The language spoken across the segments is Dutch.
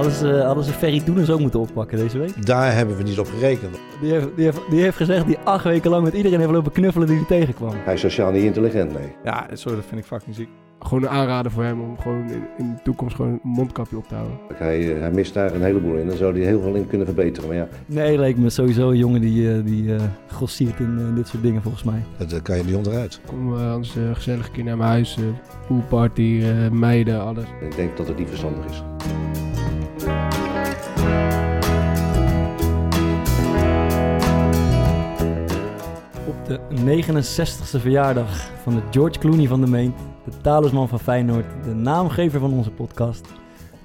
Hadden ze, hadden ze Ferry Doenens ook moeten oppakken deze week? Daar hebben we niet op gerekend. Die heeft, die, heeft, die heeft gezegd die acht weken lang met iedereen heeft lopen knuffelen die hij tegenkwam. Hij is sociaal niet intelligent, nee. Ja, sorry, dat vind ik fucking ziek. Gewoon een aanrader voor hem om gewoon in, in de toekomst gewoon een mondkapje op te houden. Hij, eh, hij mist daar een heleboel in. Dan zou hij heel veel in kunnen verbeteren. Maar ja, Nee, leek me sowieso een jongen die, eh, die eh, grossiert in dit soort dingen volgens mij. dat kan je niet onderuit. Kom eh, anders gezellig een keer naar mijn huis. poolparty, eh, meiden, alles. Ik denk dat het niet verstandig is. Op de 69ste verjaardag van de George Clooney van de Main, de talisman van Feyenoord, de naamgever van onze podcast.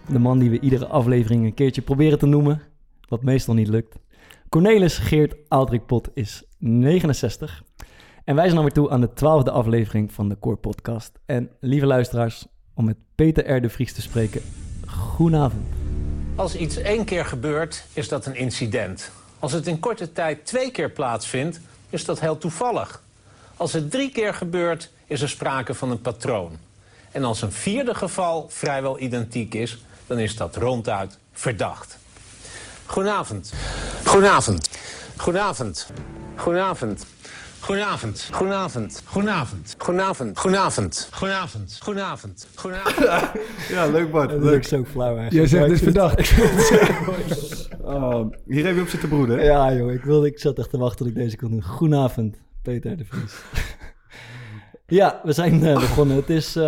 De man die we iedere aflevering een keertje proberen te noemen, wat meestal niet lukt. Cornelis Geert Aldrik Pot is 69. En wij zijn alweer toe aan de twaalfde aflevering van de Core Podcast. En lieve luisteraars, om met Peter R. de Vries te spreken, goedenavond. Als iets één keer gebeurt, is dat een incident. Als het in korte tijd twee keer plaatsvindt, is dat heel toevallig. Als het drie keer gebeurt, is er sprake van een patroon. En als een vierde geval vrijwel identiek is, dan is dat ronduit verdacht. Goedenavond. Goedenavond. Goedenavond. Goedenavond. Goedenavond. Goedenavond. Goedenavond. Goedenavond. Goedenavond. Goedenavond. Goedenavond. Goedenavond. Ja, leuk Bart. Dat is ook Leuk. zo flauw eigenlijk. Jij zegt dus vind- verdacht. Oh, hier heb je op zitten broeden. Ja, joh, ik, wilde, ik zat echt te wachten tot ik deze kon doen. Goedenavond, Peter de Vries. ja, we zijn eh, begonnen. Het is, eh,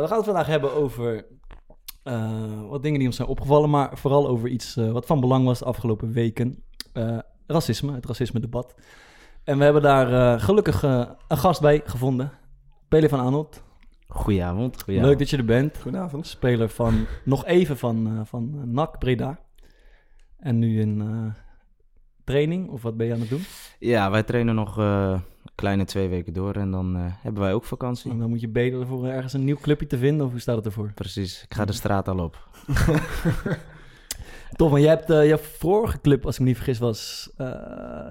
we gaan het vandaag hebben over eh, wat dingen die ons zijn opgevallen, maar vooral over iets eh, wat van belang was de afgelopen weken. Eh, racisme, het racisme-debat. En we hebben daar eh, gelukkig eh, een gast bij gevonden. Pele van Arnold. Goedenavond. goedenavond. Leuk dat je er bent. Goedenavond. Speler van nog even van, eh, van NAC Breda. En nu in eh, training, of wat ben je aan het doen? Ja, wij trainen nog eh, een kleine twee weken door en dan eh, hebben wij ook vakantie. En dan moet je bedelen voor ergens een nieuw clubje te vinden, of hoe staat het ervoor? Precies, ik ga de straat al op. Tof, maar jij hebt eh, je vorige club, als ik me niet vergis, was eh,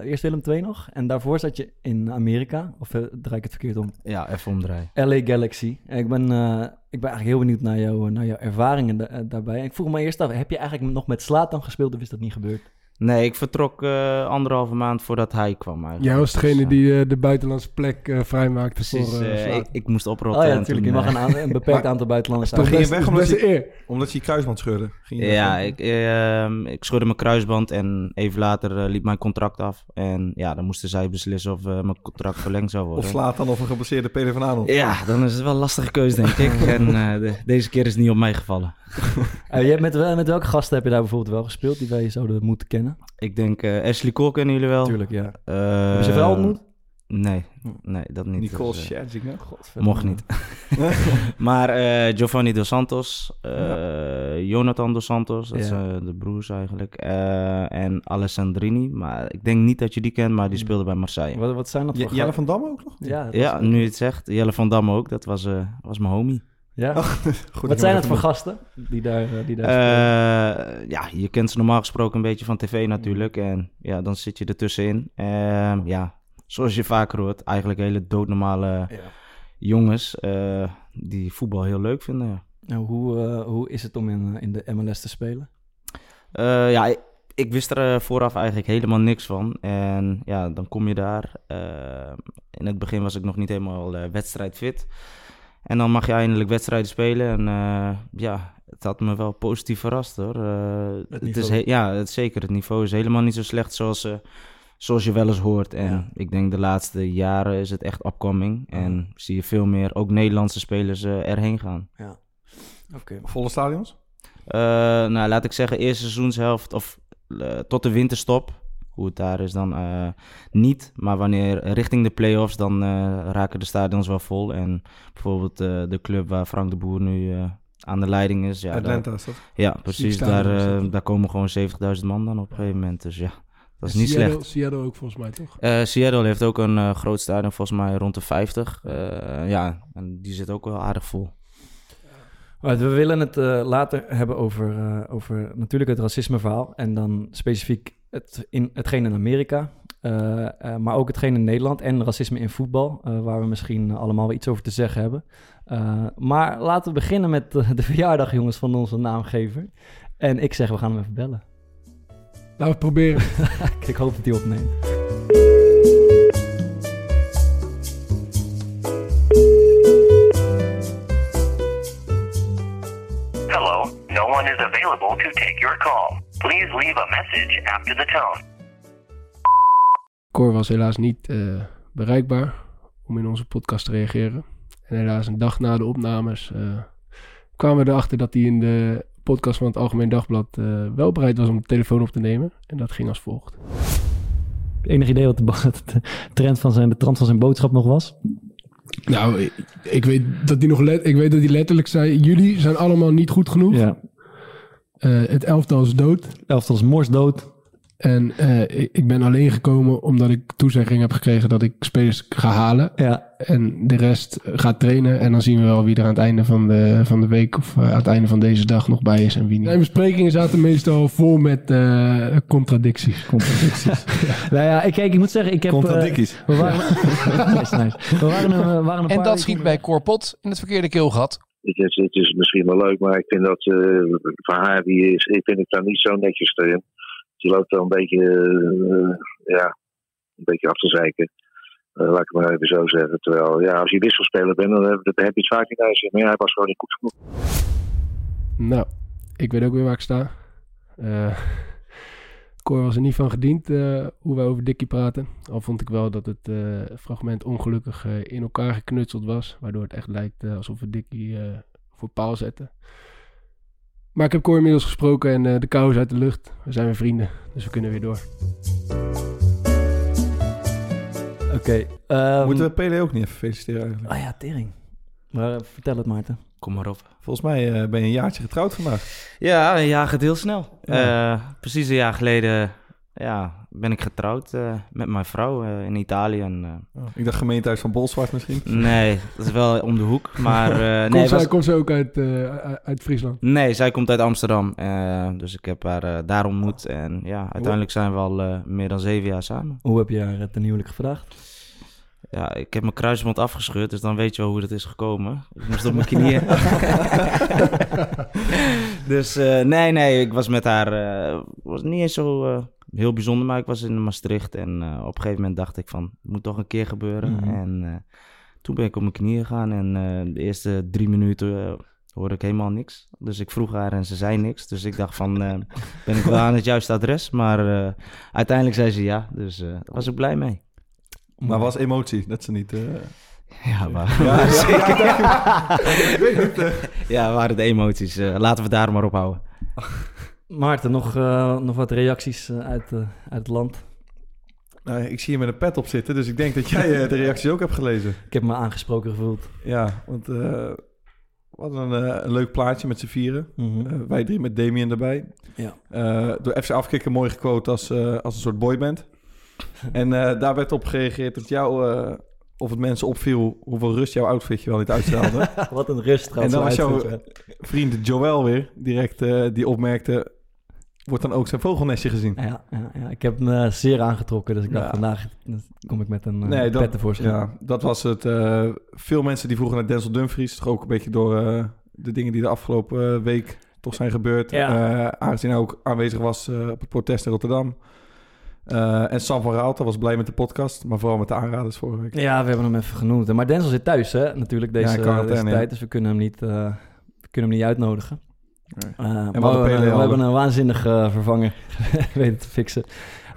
eerst Willem II nog. En daarvoor zat je in Amerika, of eh, draai ik het verkeerd om? Ja, even omdraaien. LA Galaxy. En ik ben, ik ben eigenlijk heel benieuwd naar, jou, naar jouw ervaringen da- daarbij. En ik vroeg me eerst af, heb je eigenlijk nog met Slatan gespeeld of is dat niet gebeurd? Nee, ik vertrok eh, anderhalve maand voordat hij kwam eigenlijk. Jij was degene Dus, eh, die eh, de buitenlandse plek eh, vrijmaakte Precies, voor uh, eh, ik, ik moest oprotten. Oh ja, natuurlijk. Je mag een, aan- een beperkt aantal buitenlanders Toen ging je weg omdat je- eer. Omdat je je kruisband scheurde. Ging je Ja, ik, eh, ik schudde mijn kruisband en even later liep mijn contract af. En ja, dan moesten zij beslissen of mijn contract verlengd zou worden. Of slaat dan of een geblesseerde Peter van Arnold. Ja, dan is het wel een lastige keuze, denk ik. en eh, de- deze keer is het niet op mij gevallen. Eh, je hebt met, wel- met welke gasten heb je daar bijvoorbeeld wel gespeeld die wij zouden moeten kennen? Ik denk eh, Ashley Cole kennen jullie wel. Tuurlijk, ja. Eh, je ze wel ontmoet? Nee, nee, dat niet. Nicole Dus, Scherzinger. mocht niet. maar eh, Giovanni Dos Santos, eh, Jonathan Dos Santos, dat Ja. zijn de broers eigenlijk. eh, en Alessandrini, maar ik denk niet dat je die kent, maar die speelde bij Marseille. Wat, wat zijn dat voor Jelle van Damme ook nog? Ja, Ja, nu je het zegt, Jelle van Damme ook, dat was, eh, was mijn homie. Ja. Goed, Wat zijn het voor gasten die daar, eh, die daar spelen? Eh, ja, je kent ze normaal gesproken een beetje van tv natuurlijk. En ja, dan zit je ertussenin. Ehm ja, zoals je vaker hoort, eigenlijk hele doodnormale jongens eh, die voetbal heel leuk vinden. Nou, hoe, hoe is het om in, in de MLS te spelen? Ja, ik, ik wist er vooraf eigenlijk helemaal niks van. En ja, dan kom je daar. Eh, in het begin was ik nog niet helemaal wedstrijdfit. En dan mag je eindelijk wedstrijden spelen. En eh, ja, het had me wel positief verrast hoor. Eh, het is ja, het, zeker. Het niveau is helemaal niet zo slecht zoals, eh, zoals je wel eens hoort. En Ja. ik denk de laatste jaren is het echt upcoming. En zie je veel meer ook Nederlandse spelers erheen gaan. Ja. Oké. Volle stadions? Eh, nou, laat ik zeggen, eerste seizoenshelft of tot de winterstop. Hoe het daar is dan eh, niet. Maar wanneer richting de play-offs, dan eh, raken de stadions wel vol. En bijvoorbeeld eh, de club waar Frank de Boer nu eh, aan de leiding is. Ja, Atlanta daar- is dat? ja precies. Daar, daar komen gewoon 70.000 man dan op een gegeven moment. Dus ja, dat is niet Seattle, slecht. Seattle ook volgens mij, toch? Eh, Seattle heeft ook een eh, groot stadion, volgens mij rond de 50. Eh, ja, en die zit ook wel aardig vol. We willen het later hebben over, eh, over natuurlijk het racismeverhaal. En dan specifiek het in, hetgeen in Amerika. eh, eh, maar ook hetgeen in Nederland en racisme in voetbal. eh, waar we misschien allemaal wel iets over te zeggen hebben. Eh, maar laten we beginnen met de verjaardag, jongens, van onze naamgever. En ik zeg, we gaan hem even bellen. Laten we het proberen. ik hoop dat hij opneemt. Hello, no one is available to take your call. Please leave a message after the tone. Cor was helaas niet eh, bereikbaar om in onze podcast te reageren. En helaas een dag na de opnames eh, kwamen we erachter dat hij in de podcast van het Algemeen Dagblad eh, wel bereid was om de telefoon op te nemen. En dat ging als volgt. Enig idee wat de, trend van zijn, de trant van zijn boodschap nog was? Nou, ik, ik weet dat hij nog let, ik weet dat hij letterlijk zei: jullie zijn allemaal niet goed genoeg. Ja. Eh, het elftal is dood. Elftal is mors dood. En eh, ik, ik ben alleen gekomen omdat ik toezegging heb gekregen dat ik spelers ga halen. Ja, En de rest gaat trainen. En dan zien we wel wie er aan het einde van de, van de week of eh, aan het einde van deze dag nog bij is en wie niet. Zijn besprekingen zaten meestal vol met eh, contradicties. contradicties. nou ja, ik, kijk, ik moet zeggen, ik heb... eh, Contradicties. we waren, nice, nice. We waren, een- we waren een En paar dat schiet bij Corpot in het verkeerde keelgat. Het is, het is misschien wel leuk, maar ik vind dat eh voor haar, die is, ik vind het daar niet zo netjes erin. Die loopt wel een beetje, eh, ja, een beetje af te zeiken. Eh, laat ik het maar even zo zeggen. Terwijl, ja, als je wisselspeler bent, dan heb, je het vaak je zin. Maar ja, hij was gewoon niet goed genoeg. Nou, ik weet ook weer waar ik sta. Eh Cor was er niet van gediend eh, hoe wij over Dickie praten. Al vond ik wel dat het eh, fragment ongelukkig eh, in elkaar geknutseld was. Waardoor het echt lijkt alsof we Dickie eh, voor paal zetten. Maar ik heb Cor inmiddels gesproken en eh, de kou is uit de lucht. We zijn weer vrienden, dus we kunnen weer door. Oké. ehm, Moeten we Pele ook niet even feliciteren eigenlijk? Ah ja, tering. Maar vertel het Maarten. Kom maar op. Volgens mij eh, ben je een jaartje getrouwd vandaag. Ja, een jaar gaat heel snel. Ja. Eh, precies een jaar geleden ja, ben ik getrouwd eh, met mijn vrouw eh, in Italië. En, eh, Ik dacht gemeentehuis van Bolsward misschien. nee, dat is wel om de hoek. Maar eh, Komt, nee, zij, was- komt ze ook uit, eh, uit- Friesland? nee, zij komt uit Amsterdam. eh, dus ik heb haar eh, daar ontmoet. En ja, uiteindelijk zijn we al eh, meer dan zeven jaar samen. Hoe heb je haar ten huwelijk gevraagd? Ja, ik heb mijn kruisband afgescheurd, dus dan weet je wel hoe dat is gekomen. Ik moest op mijn knieën. dus eh, nee, nee, ik was met haar. eh was niet eens zo eh, heel bijzonder, maar ik was in Maastricht. En op een gegeven moment dacht ik van, het moet toch een keer gebeuren. Mhm. En toen ben ik op mijn knieën gegaan. En de eerste drie minuten hoorde ik helemaal niks. Dus ik vroeg haar en ze zei niks. Dus ik dacht van, ben ik wel aan het juiste adres? Maar uiteindelijk zei ze ja, dus daar was ik blij mee. Maar was emotie, dat ze niet... eh, Ja, maar... Ja, zeker. ja, ik weet niet. eh. Ja, waren de emoties. Eh, laten we daar maar op houden. Maarten, nog, nog wat reacties uit, uit het land. Nou, ik zie je met een pet op zitten, dus ik denk dat jij de reacties ook hebt gelezen. Ik heb me aangesproken gevoeld. Ja, want we hadden een, een leuk plaatje met z'n vieren. Mhm. Wij drie met Damien erbij. Ja. Door FC Afkikken mooi gequote als, als een soort boyband. en eh, daar werd op gereageerd dat jou, eh, of het mensen opviel hoeveel rust jouw outfitje wel niet uitstraalde. wat een rust en dan was jouw vriend Joël weer direct eh, die opmerkte, wordt dan ook zijn vogelnestje gezien. Ja, ja, ja, ik heb me zeer aangetrokken, dus ik dacht Ja. vandaag kom ik met een uh, Nee, dat- pet tevoorschijn. Ja, dat was het. veel mensen die vroegen naar Denzel Dumfries. Toch ook een beetje door de dingen die de afgelopen week toch zijn gebeurd. Ja. Aangezien hij ook aanwezig was op het protest in Rotterdam. Eh, en Sam van Raalte was blij met de podcast, maar vooral met de aanraders vorige week. Ja, we hebben hem even genoemd. Maar Denzel zit thuis, hè, natuurlijk, deze, Ja, deze tijd. Dus we kunnen hem niet, eh, we kunnen hem niet uitnodigen. Nee. Eh, we hebben, we een waanzinnige vervanger weten te fixen.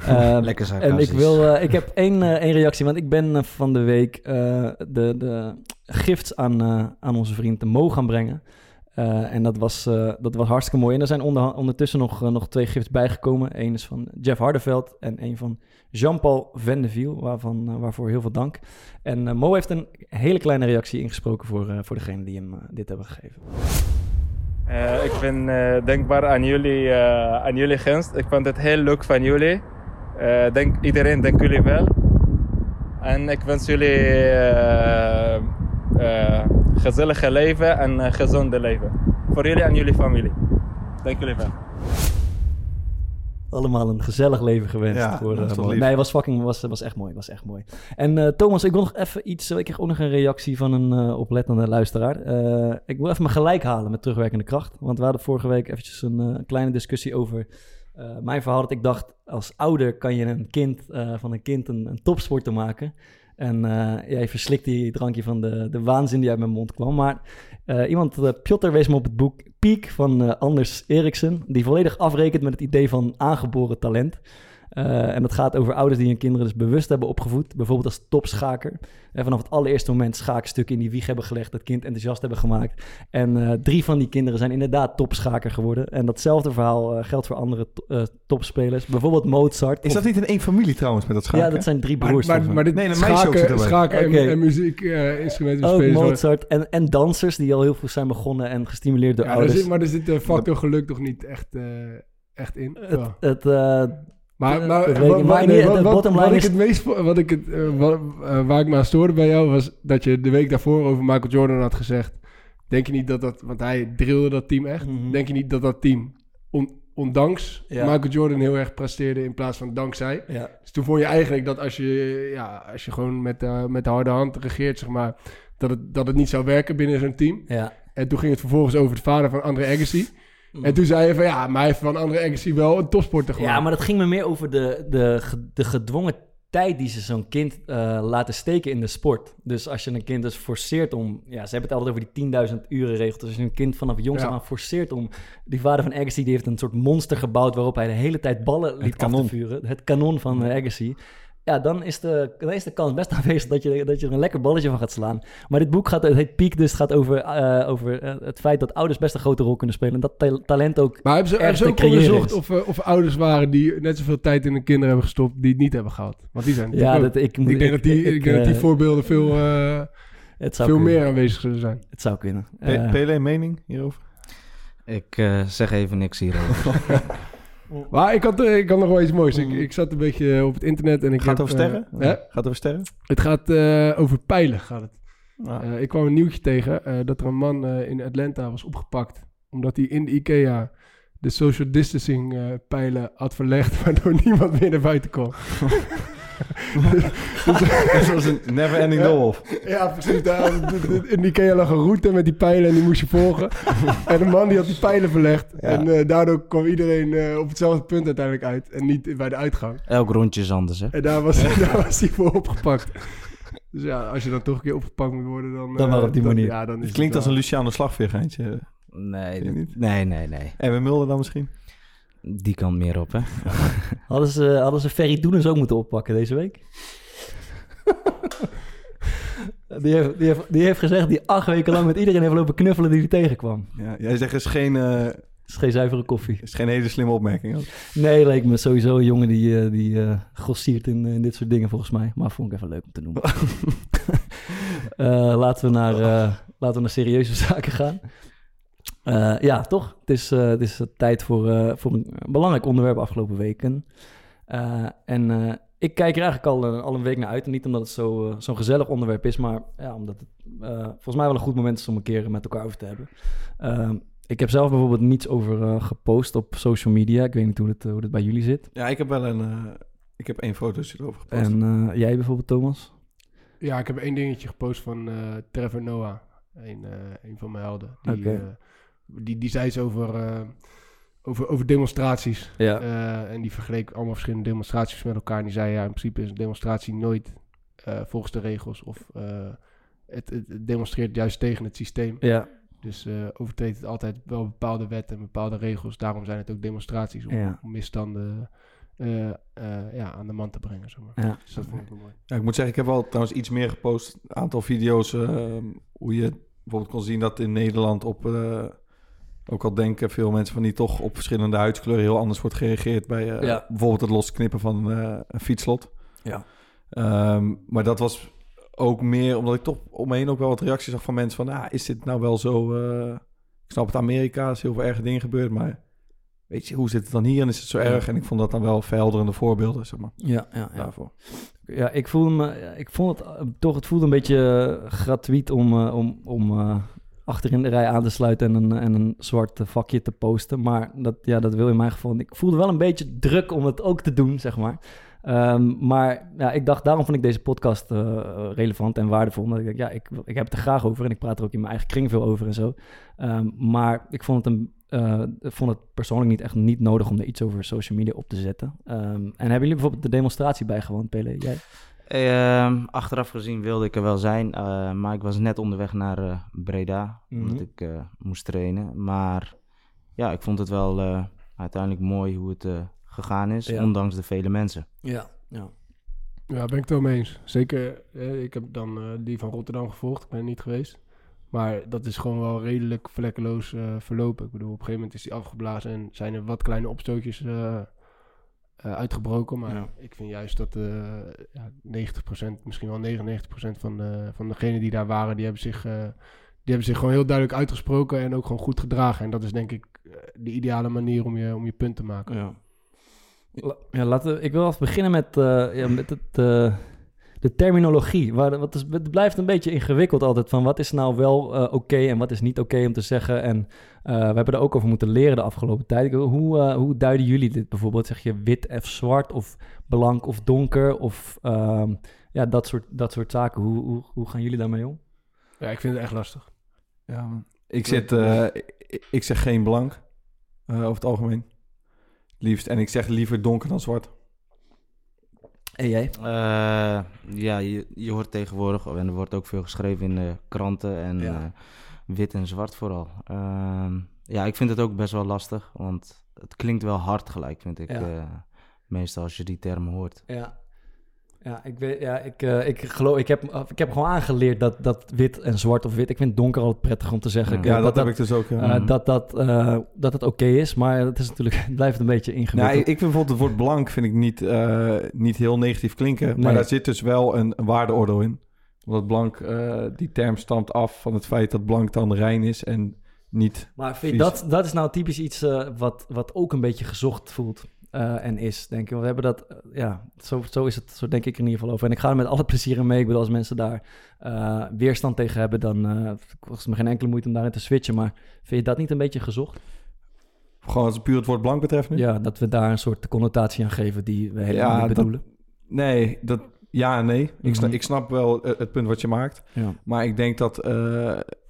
Lekker En ik, wil, ik heb één, één reactie, want ik ben van de week de, de gifts aan, aan onze vriend Mo gaan brengen. Eh, en dat was, eh, dat was hartstikke mooi. En er zijn onder, ondertussen nog, eh, nog twee gifts bijgekomen. Eén is van Jeff Hardeveld en één van Jean-Paul Vendeviel, waarvan, waarvoor heel veel dank. En Mo heeft een hele kleine reactie ingesproken voor, voor degene die hem dit hebben gegeven. Ik ben dankbaar aan jullie, aan jullie gunst. Ik vond het heel leuk van jullie. Denk, iedereen, dank jullie wel. En ik wens jullie gezellige leven en eh, gezonde leven. Voor jullie en jullie familie. Dank jullie wel. allemaal een gezellig leven gewenst. Ja, voor, eh, lief. Nee, het was fucking, was, was echt mooi, was echt mooi. En eh, Thomas, ik wil nog even iets, ik kreeg ook nog een reactie van een eh, oplettende luisteraar. Eh, ik wil even mijn gelijk halen met terugwerkende kracht. Want we hadden vorige week eventjes een eh, kleine discussie over eh, mijn verhaal. Dat ik dacht, als ouder kan je een kind, eh, van een kind een, een topsporter maken. En eh jij verslikt die drankje van de, de waanzin die uit mijn mond kwam. Maar eh, iemand, uh, Piotr, wees me op het boek Peak van Anders Eriksen. Die volledig afrekent met het idee van aangeboren talent. Uh, en dat gaat over ouders die hun kinderen dus bewust hebben opgevoed. Bijvoorbeeld als topschaker. En vanaf het allereerste moment schaakstukken in die wieg hebben gelegd. Dat kind enthousiast hebben gemaakt. En uh, drie van die kinderen zijn inderdaad topschaker geworden. En datzelfde verhaal uh, geldt voor andere to topspelers. Bijvoorbeeld Mozart. Is of... dat niet in één familie trouwens met dat schaken? Ja, dat zijn drie broers. Maar, maar, maar dit Nee, een schaken, schaken en, Oké. en muziekinstrumenten Ook Mozart en, en dansers die al heel veel zijn begonnen en gestimuleerd door Ja, er ouders. zit, maar er zit de factor geluk toch niet echt, eh, echt in. Het, Ja. het, eh, Maar, Eh, maar dat nee, wat, ik het meest, vo- wat ik het, eh, wa- eh, waar ik me aan stoorde bij jou was dat je de week daarvoor over Michael Jordan had gezegd. Denk je niet dat dat, want hij drilde dat team echt. Mhm. Denk je niet dat dat team, on- ondanks Ja. Michael Jordan heel erg presteerde in plaats van dankzij. ja. Dus toen vond je eigenlijk dat als je, ja, als je gewoon met, eh, met de harde hand regeert, zeg maar, dat het, dat het niet zou werken binnen zo'n team. Ja. En toen ging het vervolgens over de vader van André Agassi. En toen zei je van ja, maar hij heeft van André Agassi wel een topsporter gemaakt. ja, maar dat ging me meer over de, de, de gedwongen tijd die ze zo'n kind eh, laten steken in de sport. Dus als je een kind dus forceert om... Ja, ze hebben het altijd over die 10.000 uren regel. Dus als je een kind vanaf jongs Ja. af aan forceert om... Die vader van Agassi die heeft een soort monster gebouwd... waarop hij de hele tijd ballen liep af kanon. te vuren. Het kanon van eh, Agassi. Ja, dan is, de, dan is de kans best aanwezig dat je, dat je er een lekker balletje van gaat slaan. Maar dit boek gaat, het heet Peak, dus het gaat over, eh, over eh, het feit dat ouders best een grote rol kunnen spelen. En dat ta- talent ook Maar hebben ze, hebben ze te ook onderzocht of, eh, of er ouders waren die net zoveel tijd in hun kinderen hebben gestopt die het niet hebben gehad? Want die zijn Ja, dat, ik, ik denk dat die, ik, denk dat die voorbeelden veel, eh, het zou veel kunnen. meer aanwezig zullen zijn. Het zou kunnen. Pe- Eh, Pele, een mening hierover? Ik zeg even niks hierover. Maar ik had, eh, ik had nog wel iets moois. Ik, Mm. ik zat een beetje op het internet en ik Gaat het heb, over eh, sterren? hè? Gaat het over sterren? Het gaat eh, over pijlen. Gaat het. Ah. Eh, ik kwam een nieuwtje tegen eh, dat er een man eh, in Atlanta was opgepakt. Omdat hij in de IKEA de social distancing eh, pijlen had verlegd. Waardoor niemand meer naar buiten Dat was een never ending doolhof. Ja, precies. Daar, in de IKEA lag een route met die pijlen en die moest je volgen. En de man die had die pijlen verlegd. Ja. En eh, daardoor kwam iedereen eh, op hetzelfde punt uiteindelijk uit. En niet bij de uitgang. Elk rondje is anders, hè? En daar was, daar was hij voor opgepakt. Dus ja, als je dan toch een keer opgepakt moet worden, dan... Dan eh, maar op die manier. Ja, dan is Het klinkt wel- als een Luciano Slagveergeintje. Nee, Vind je dat- niet? nee, nee, nee. En we Mulder dan misschien? Die kant meer op, hè? hadden, ze, hadden ze Ferry Doenens ook moeten oppakken deze week? die, heeft, die, heeft, die heeft gezegd die acht weken lang met iedereen heeft lopen knuffelen die hij tegenkwam. Ja, jij zegt is geen, eh, is geen zuivere koffie. is geen hele slimme opmerking. ook. Nee, leek me sowieso een jongen die, eh, die eh grossiert in, in dit soort dingen volgens mij. Maar vond ik even leuk om te noemen. Eh, laten, we naar, eh, laten we naar serieuze zaken gaan. Eh, ja, toch? Het is, eh, het is tijd voor, eh, voor een belangrijk onderwerp afgelopen weken. Eh, en eh, ik kijk er eigenlijk al, een- al een week naar uit. En niet omdat het zo, zo'n gezellig onderwerp is, maar ja, omdat het eh, volgens mij wel een goed moment is om een keer met elkaar over te hebben. Ik heb zelf bijvoorbeeld niets over eh, gepost op social media. Ik weet niet hoe het, hoe het bij jullie zit. Ja, ik heb wel een... eh, ik heb één fotootje erover gepost. En eh, jij bijvoorbeeld, Thomas? Ja, ik heb één dingetje gepost van eh, Trevor Noah. Een, eh, een van mijn helden. Die, Oké. Die, die zei iets over, eh, over, over demonstraties. Ja. Eh, en die vergeleek allemaal verschillende demonstraties met elkaar. En die zei, ja, in principe is een demonstratie nooit eh, volgens de regels. Of eh, het, het, demonstreert juist tegen het systeem. Ja. Dus eh overtreedt het altijd wel bepaalde wetten en bepaalde regels. Daarom zijn het ook demonstraties om, Ja. om misstanden eh, eh, ja, aan de man te brengen. Zeg maar. Ja. Dus dat vond ik wel mooi. Ja, ik moet zeggen, ik heb wel trouwens iets meer gepost. Een aantal video's eh, hoe je bijvoorbeeld kon zien dat in Nederland op... ook al denken veel mensen van die toch op verschillende huidskleuren heel anders wordt gereageerd bij Ja. bijvoorbeeld het losknippen van eh, een fietslot. Ja. Ehm, maar dat was ook meer omdat ik toch om me heen ook wel wat reacties zag van mensen van, ah, is dit nou wel zo? eh, ik snap het, Amerika is heel veel erge dingen gebeurd, maar weet je, hoe zit het dan hier en is het zo erg? En ik vond dat dan wel verhelderende voorbeelden, zeg maar, Ja, ja, ja. daarvoor. Ja, ik voel me, ik vond het toch, het voelde een beetje gratuit om, om, om, eh, achter in de rij aan te sluiten en een, en een zwart eh, vakje te posten. Maar dat, ja, dat wil in mijn geval. Ik voelde wel een beetje druk om het ook te doen, zeg maar. Ehm, maar ja, ik dacht, daarom vond ik deze podcast eh, relevant en waardevol. Omdat ik ja, ik, ik heb het er graag over en ik praat er ook in mijn eigen kring veel over en zo. Ehm, maar ik vond het, een, eh, vond het persoonlijk niet echt niet nodig om er iets over social media op te zetten. Ehm, en hebben jullie bijvoorbeeld de demonstratie bijgewoond, Pele? Jij? Ehm, achteraf gezien wilde ik er wel zijn, eh, maar ik was net onderweg naar eh, Breda, Mhm. omdat ik eh, moest trainen. Maar ja, ik vond het wel eh, uiteindelijk mooi hoe het eh, gegaan is, Ja. ondanks de vele mensen. Ja, ja. Ja, ben ik het wel mee eens. Zeker, eh, ik heb dan eh, die van Rotterdam gevolgd. Ik ben er niet geweest. Maar dat is gewoon wel redelijk vlekkeloos eh, verlopen. Ik bedoel, op een gegeven moment is die afgeblazen en zijn er wat kleine opstootjes eh, uitgebroken. Maar Ja. ik vind juist dat eh ja, 90%, misschien wel 99% van, de, van degenen die daar waren, die hebben, zich, eh, die hebben zich gewoon heel duidelijk uitgesproken en ook gewoon goed gedragen. En dat is denk ik de ideale manier om je, om je punt te maken. Ja. La- ja, laten we, ik wil even beginnen met, eh, ja, met het, eh, de terminologie. Waar, wat is, het blijft een beetje ingewikkeld altijd van wat is nou wel eh, oké en wat is niet oké om te zeggen. En eh, we hebben er ook over moeten leren de afgelopen tijd. Hoe, eh, hoe duiden jullie dit bijvoorbeeld? Zeg je wit of zwart of blank of donker of ehm, ja, dat soort, dat soort zaken. Hoe, hoe, hoe gaan jullie daarmee om? Ja, ik vind het echt lastig. Ja, man. ik, zit, eh, ik, zeg geen blank eh, over het algemeen. Liefst. En ik zeg liever donker dan zwart. En jij? Eh, ja, je, je hoort tegenwoordig, en er wordt ook veel geschreven in de kranten en Ja. eh, wit en zwart vooral. Ehm, ja, ik vind het ook best wel lastig, want het klinkt wel hard gelijk, vind ik. Ja. eh, meestal als je die termen hoort. Ja. Ja, ik, weet, ja ik, eh, ik geloof, ik heb, ik heb gewoon aangeleerd dat, dat wit en zwart of wit, ik vind donker altijd prettig om te zeggen. Ja. Dat, heb ik dus ook. ja. eh, Mhm. dat, dat, eh, dat het oké is, maar het is natuurlijk, het blijft een beetje Nou, ingewikkeld. ik, ik vind bijvoorbeeld het woord blank vind ik niet, niet heel negatief klinken. Nee. Maar daar zit dus wel een, een waardeoordeel in. Omdat blank, die term stamt af van het feit dat blank dan rein is en niet... maar vind je, dat, dat is nou typisch iets wat, wat ook een beetje gezocht voelt eh, en is, denk ik. We hebben dat, eh, ja, zo, zo is het, zo denk ik er in ieder geval over. En ik ga er met alle plezier in mee. Ik bedoel, als mensen daar eh, weerstand tegen hebben, dan kost het me geen enkele moeite om daarin te switchen. Maar vind je dat niet een beetje gezocht? Gewoon als het puur het woord blank betreft nu? Ja, dat we daar een soort connotatie aan geven die we helemaal Ja, niet dat- bedoelen. Nee, dat, ja en nee. Ik, snap, Mhm. ik snap wel het punt wat je maakt. Ja. Maar ik denk dat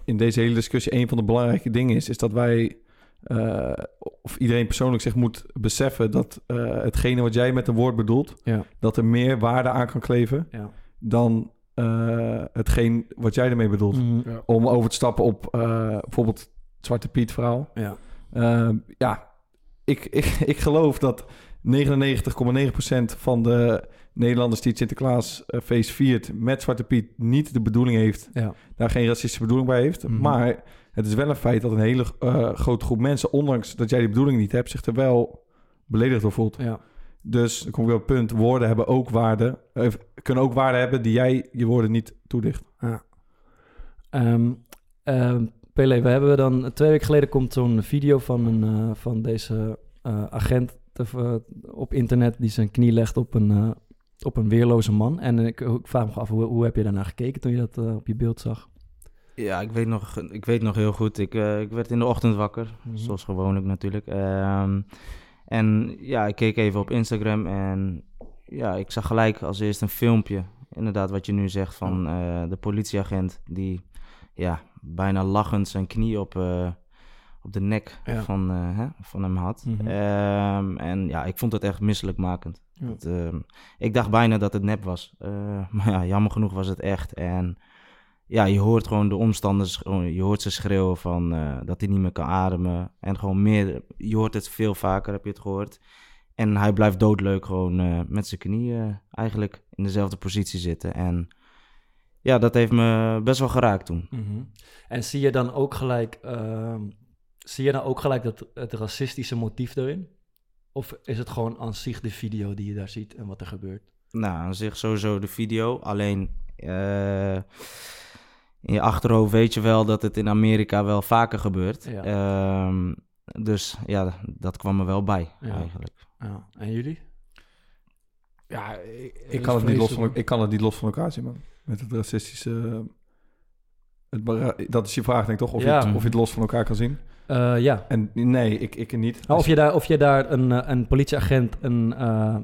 in deze hele discussie een van de belangrijke dingen is... is dat wij, eh, of iedereen persoonlijk zich moet beseffen... dat eh, hetgene wat jij met een woord bedoelt... Ja. dat er meer waarde aan kan kleven... Ja. dan eh, hetgeen wat jij ermee bedoelt. Mhm. Ja. Om over te stappen op eh, bijvoorbeeld het Zwarte Piet verhaal. Ja. Ehm, ja, ik, ik, ik geloof dat 99,9% van de Nederlanders die het Sinterklaasfeest viert met Zwarte Piet niet de bedoeling heeft, Ja. daar geen racistische bedoeling bij heeft. Mhm. Maar het is wel een feit dat een hele eh, grote groep mensen, ondanks dat jij die bedoeling niet hebt, zich er wel beledigd door voelt. Ja. Dus dan kom ik op het punt, woorden hebben ook waarde, eh, kunnen ook waarde hebben die jij je woorden niet toedicht. Ehm, ehm, Pele, we hebben dan twee weken geleden komt zo'n video van, een, eh, van deze agent te- op internet die zijn knie legt op een, op een weerloze man. En ik, ik vraag me af, hoe, hoe heb je daarnaar gekeken toen je dat op je beeld zag? Ja, ik weet nog, ik weet nog heel goed. Ik, eh, ik werd in de ochtend wakker, Mhm. zoals gewoonlijk natuurlijk. Ehm, en ja, ik keek even op Instagram en ja, ik zag gelijk als eerst een filmpje. Inderdaad, wat je nu zegt van eh, de politieagent die ja, bijna lachend zijn knie op, eh, op de nek Ja. van, hè, van hem had. Mhm. Ehm, en ja, ik vond het echt misselijkmakend. Ja. Het, ehm, ik dacht bijna dat het nep was. Maar ja, jammer genoeg was het echt. En ja, je hoort gewoon de omstanders, je hoort ze schreeuwen van eh, dat hij niet meer kan ademen. En gewoon meer, je hoort het veel vaker, heb je het gehoord. En hij blijft doodleuk gewoon eh, met zijn knieën eigenlijk in dezelfde positie zitten. En ja, dat heeft me best wel geraakt toen. Mhm. En zie je dan ook gelijk, ehm, zie je dan ook gelijk dat, het racistische motief erin? Of is het gewoon aan zich de video die je daar ziet en wat er gebeurt? Nou, aan zich sowieso de video. Alleen eh, in je achterhoofd weet je wel dat het in Amerika wel vaker gebeurt. Ja. Ehm, dus ja, dat kwam er wel bij Ja. eigenlijk. Ja. En jullie? Ja, ik, Ik kan, het niet los van, ik kan het niet los van elkaar zien, man. Met het racistische Het bera- dat is je vraag, denk ik toch? Of, Ja. je het, of je het los van elkaar kan zien? Eh, ja. En nee, ik, ik niet. Nou, of, je daar, of je daar een, eh, een politieagent een, eh,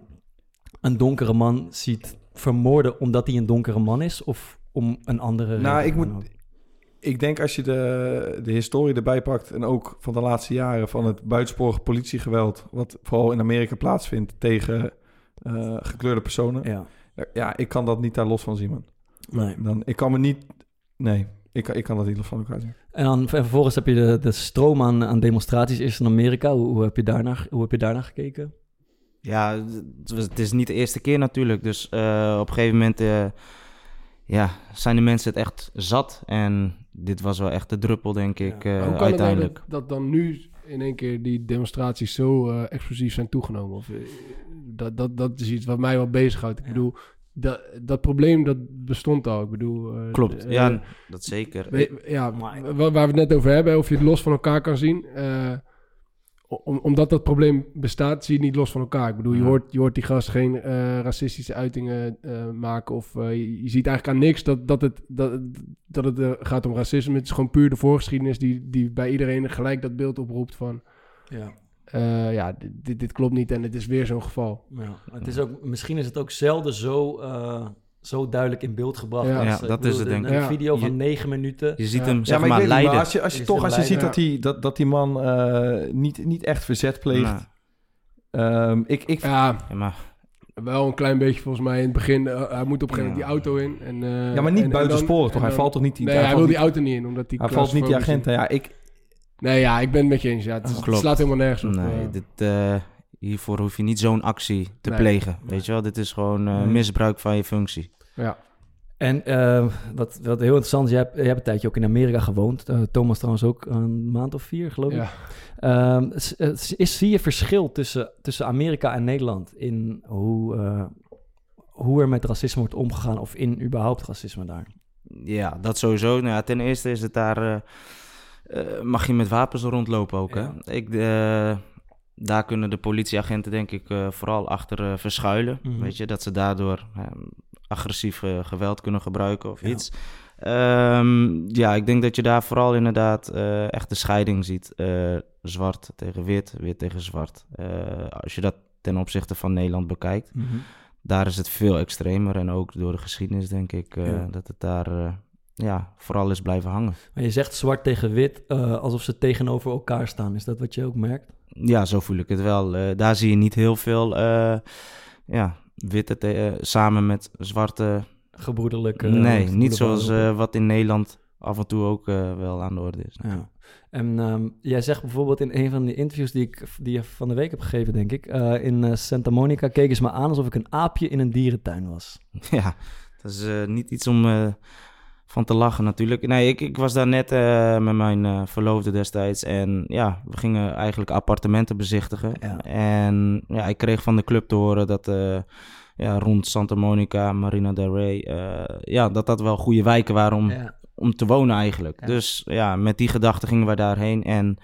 een donkere man ziet vermoorden omdat hij een donkere man is, of om een andere Nou, reden ik moet- ook. Ik denk als je de, de historie erbij pakt... en ook van de laatste jaren van het buitensporig politiegeweld... wat vooral in Amerika plaatsvindt tegen eh, gekleurde personen... Ja. Ja, ik kan dat niet daar los van zien, man. Nee. Dan, ik kan me niet... Nee, ik, kan- ik kan dat niet los van elkaar zien. En dan en vervolgens heb je de, de stroom aan, aan demonstraties is in Amerika. Hoe, hoe, heb je daarnaar, hoe heb je daarnaar gekeken? Ja, het is niet de eerste keer natuurlijk. Dus eh, op een gegeven moment eh, ja, zijn de mensen het echt zat. En dit was wel echt de druppel, denk ik, eh, Hoe kan het uiteindelijk. nou dat, dat dan nu in één keer die demonstraties zo eh, explosief zijn toegenomen? Of, eh, dat, dat, dat is iets wat mij wel bezighoudt. Ik bedoel, dat, dat probleem dat bestond al. Ik bedoel, eh, Klopt, ja, dat zeker. we- ja, wa- waar we het net over hebben, of je het los van elkaar kan zien. Om, omdat dat probleem bestaat, zie je het niet los van elkaar. Ik bedoel, je, hoort, je hoort die gast geen eh, racistische uitingen eh, maken. Of eh, je, je ziet eigenlijk aan niks dat, dat het, dat, dat het gaat om racisme. Het is gewoon puur de voorgeschiedenis die, die bij iedereen gelijk dat beeld oproept van... Ja. ja, dit, dit, klopt niet en het is weer zo'n geval. Ja, het is ook, misschien is het ook zelden zo, zo duidelijk in beeld gebracht. Ja. als, Ja, eh, dat bedoel, is het, de- denk Een ik. video van Je- negen minuten. Je ziet hem, Ja, zeg maar, maar, ik weet niet, leiden. maar als je, als je toch als je ziet dat die, dat, dat die man eh, niet, niet echt verzet pleegt... Ehm, ik, ik, Ja, ja, maar wel een klein beetje volgens mij in het begin. eh, hij moet op een gegeven moment die auto in. En, eh, ja, maar niet en- en buitensporig toch? Hij dan- valt toch niet... Die, Nee, hij hij wil die auto niet in, omdat die Hij valt niet die agent. Ja, ik, Nee, ja, ik ben het met je eens. Ja, het, slaat helemaal nergens op. nee, dit, eh, hiervoor hoef je niet zo'n actie te Nee. plegen. Weet je wel, dit is gewoon eh, misbruik van je functie. ja. En eh, wat, wat heel interessant is, jij hebt, jij hebt een tijdje ook in Amerika gewoond. Eh, Thomas trouwens ook een maand of vier, geloof ik. ja. Ehm, eh, is, zie je verschil tussen, tussen Amerika en Nederland in hoe, eh, hoe er met racisme wordt omgegaan of in überhaupt racisme daar? Ja, dat sowieso. Nou ja, ten eerste is het daar... mag je met wapens rondlopen ook, Ja. hè? Ik, eh, daar kunnen de politieagenten denk ik eh, vooral achter eh, verschuilen. Mhm. Weet je, dat ze daardoor eh, agressief geweld kunnen gebruiken of Ja. iets. Ehm, ja, ik denk dat je daar vooral inderdaad echt de scheiding ziet. Zwart tegen wit, wit tegen zwart. Als je dat ten opzichte van Nederland bekijkt, daar is het veel extremer. En ook door de geschiedenis denk ik Ja. dat het daar ja, vooral is blijven hangen. Maar je zegt zwart tegen wit, alsof ze tegenover elkaar staan. Is dat wat je ook merkt? Ja, zo voel ik het wel. Eh, daar zie je niet heel veel eh, ja, witte te- eh, samen met zwarte. Gebroederlijke... nee, niet zoals wat in Nederland af en toe ook wel aan de orde is. Ja. En ehm, jij zegt bijvoorbeeld in een van de interviews die ik die je van de week heb gegeven, denk ik. in Santa Monica keken ze me aan alsof ik een aapje in een dierentuin was. Ja, dat is niet iets om van te lachen natuurlijk. Nee, ik, ik was daar net eh, met mijn eh, verloofde destijds. En ja, we gingen eigenlijk appartementen bezichtigen. Ja. En ja, ik kreeg van de club te horen dat eh, ja, rond Santa Monica, Marina del Rey... ja, dat dat wel goede wijken waren om, Ja. om te wonen eigenlijk. Dus ja, met die gedachte gingen we daarheen en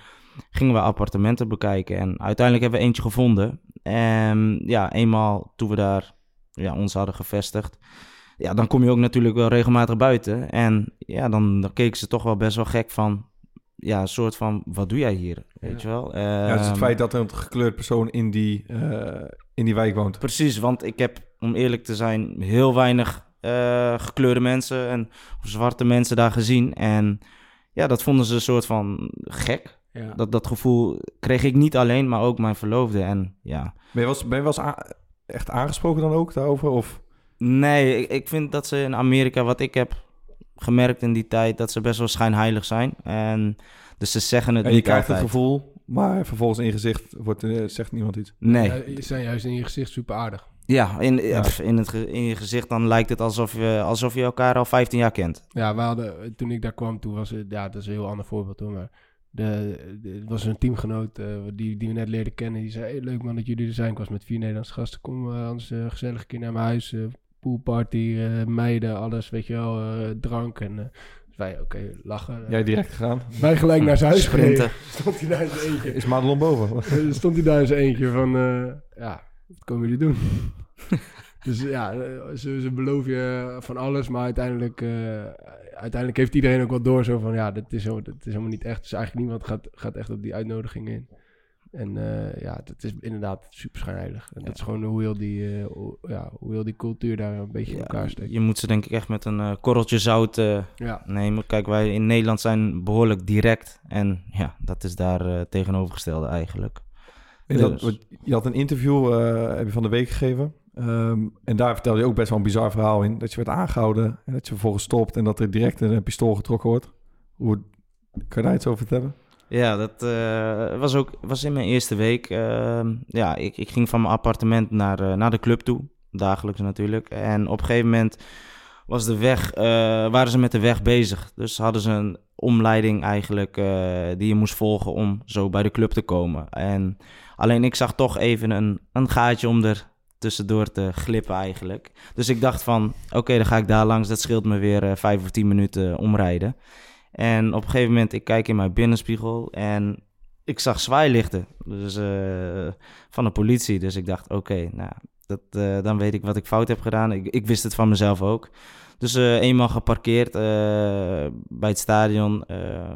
gingen we appartementen bekijken. En uiteindelijk hebben we eentje gevonden. En ja, eenmaal toen we daar ja, ons hadden gevestigd, ja, dan kom je ook natuurlijk wel regelmatig buiten. En ja, dan, dan keken ze toch wel best wel gek van, ja, een soort van, wat doe jij hier? Weet je wel? ja, dus het Ehm, feit dat er een gekleurd persoon in die, eh, in die wijk woont. Precies, want ik heb, om eerlijk te zijn, heel weinig eh, gekleurde mensen en of zwarte mensen daar gezien. En ja, dat vonden ze een soort van gek. Ja. Dat, dat gevoel kreeg ik niet alleen, maar ook mijn verloofde. En ja, Ben je wel eens, ben je wel eens echt aangesproken dan ook daarover? Of? Nee, ik, ik vind dat ze in Amerika, wat ik heb gemerkt in die tijd, dat ze best wel schijnheilig zijn. En dus ze zeggen het En je niet krijgt altijd. het gevoel, maar vervolgens in je gezicht wordt, eh, zegt niemand iets. Nee. Ja, die zijn juist in je gezicht super aardig. Ja, in, Ja. pff, in, het, in je gezicht dan lijkt het alsof je, alsof je elkaar al 15 jaar kent. Ja, we hadden, toen ik daar kwam, toen was het, ja, dat is een heel ander voorbeeld hoor, maar de, was een teamgenoot eh, die, die we net leerden kennen. Die zei, hey, leuk man dat jullie er zijn. Ik was met vier Nederlandse gasten. Kom eh, anders eh, gezellig een keer naar mijn huis. Poolparty, eh, meiden, alles, weet je wel, eh, drank. En eh, dus wij, oké, lachen. Jij direct gegaan. Wij gelijk naar zijn huis Sprinten. Stond hij daar in zijn eentje. Is Madelon boven? Stond hij daar in zijn eentje van, eh, ja, wat komen jullie doen? Dus ja, ze, ze beloven je van alles, maar uiteindelijk, eh, uiteindelijk heeft iedereen ook wel door zo van, ja, dat is, zo, dat is helemaal niet echt. Dus eigenlijk niemand gaat, gaat echt op die uitnodiging in. En eh, ja, het is inderdaad super schijnheilig. En dat is gewoon hoe heel die, eh, hoe, ja, hoe heel die cultuur daar een beetje in elkaar steekt. Je moet ze denk ik echt met een eh, korreltje zout eh, Ja. nemen. Kijk, wij in Nederland zijn behoorlijk direct. En ja, dat is daar eh, tegenovergestelde eigenlijk. Dat, Dus- je had een interview, eh, heb je van de week gegeven. Ehm, en daar vertelde je ook best wel een bizar verhaal in. Dat je werd aangehouden en dat je vervolgens stopt en dat er direct een pistool getrokken wordt. Hoe, kan je daar iets over vertellen? Ja, dat eh, was ook was in mijn eerste week. Ehm, ja, ik, ik ging van mijn appartement naar, eh, naar de club toe. Dagelijks natuurlijk. En op een gegeven moment was de weg, eh, waren ze met de weg bezig. Dus hadden ze een omleiding eigenlijk die je moest volgen om zo bij de club te komen. En alleen ik zag toch even een, een gaatje om er tussendoor te glippen eigenlijk. Dus ik dacht van, oké, dan ga ik daar langs. Dat scheelt me weer vijf of tien minuten omrijden. En op een gegeven moment, ik kijk in mijn binnenspiegel en ik zag zwaailichten dus, eh, van de politie. Dus ik dacht, oké, nou, dat, eh, dan weet ik wat ik fout heb gedaan. Ik, ik wist het van mezelf ook. Dus eh, eenmaal geparkeerd bij het stadion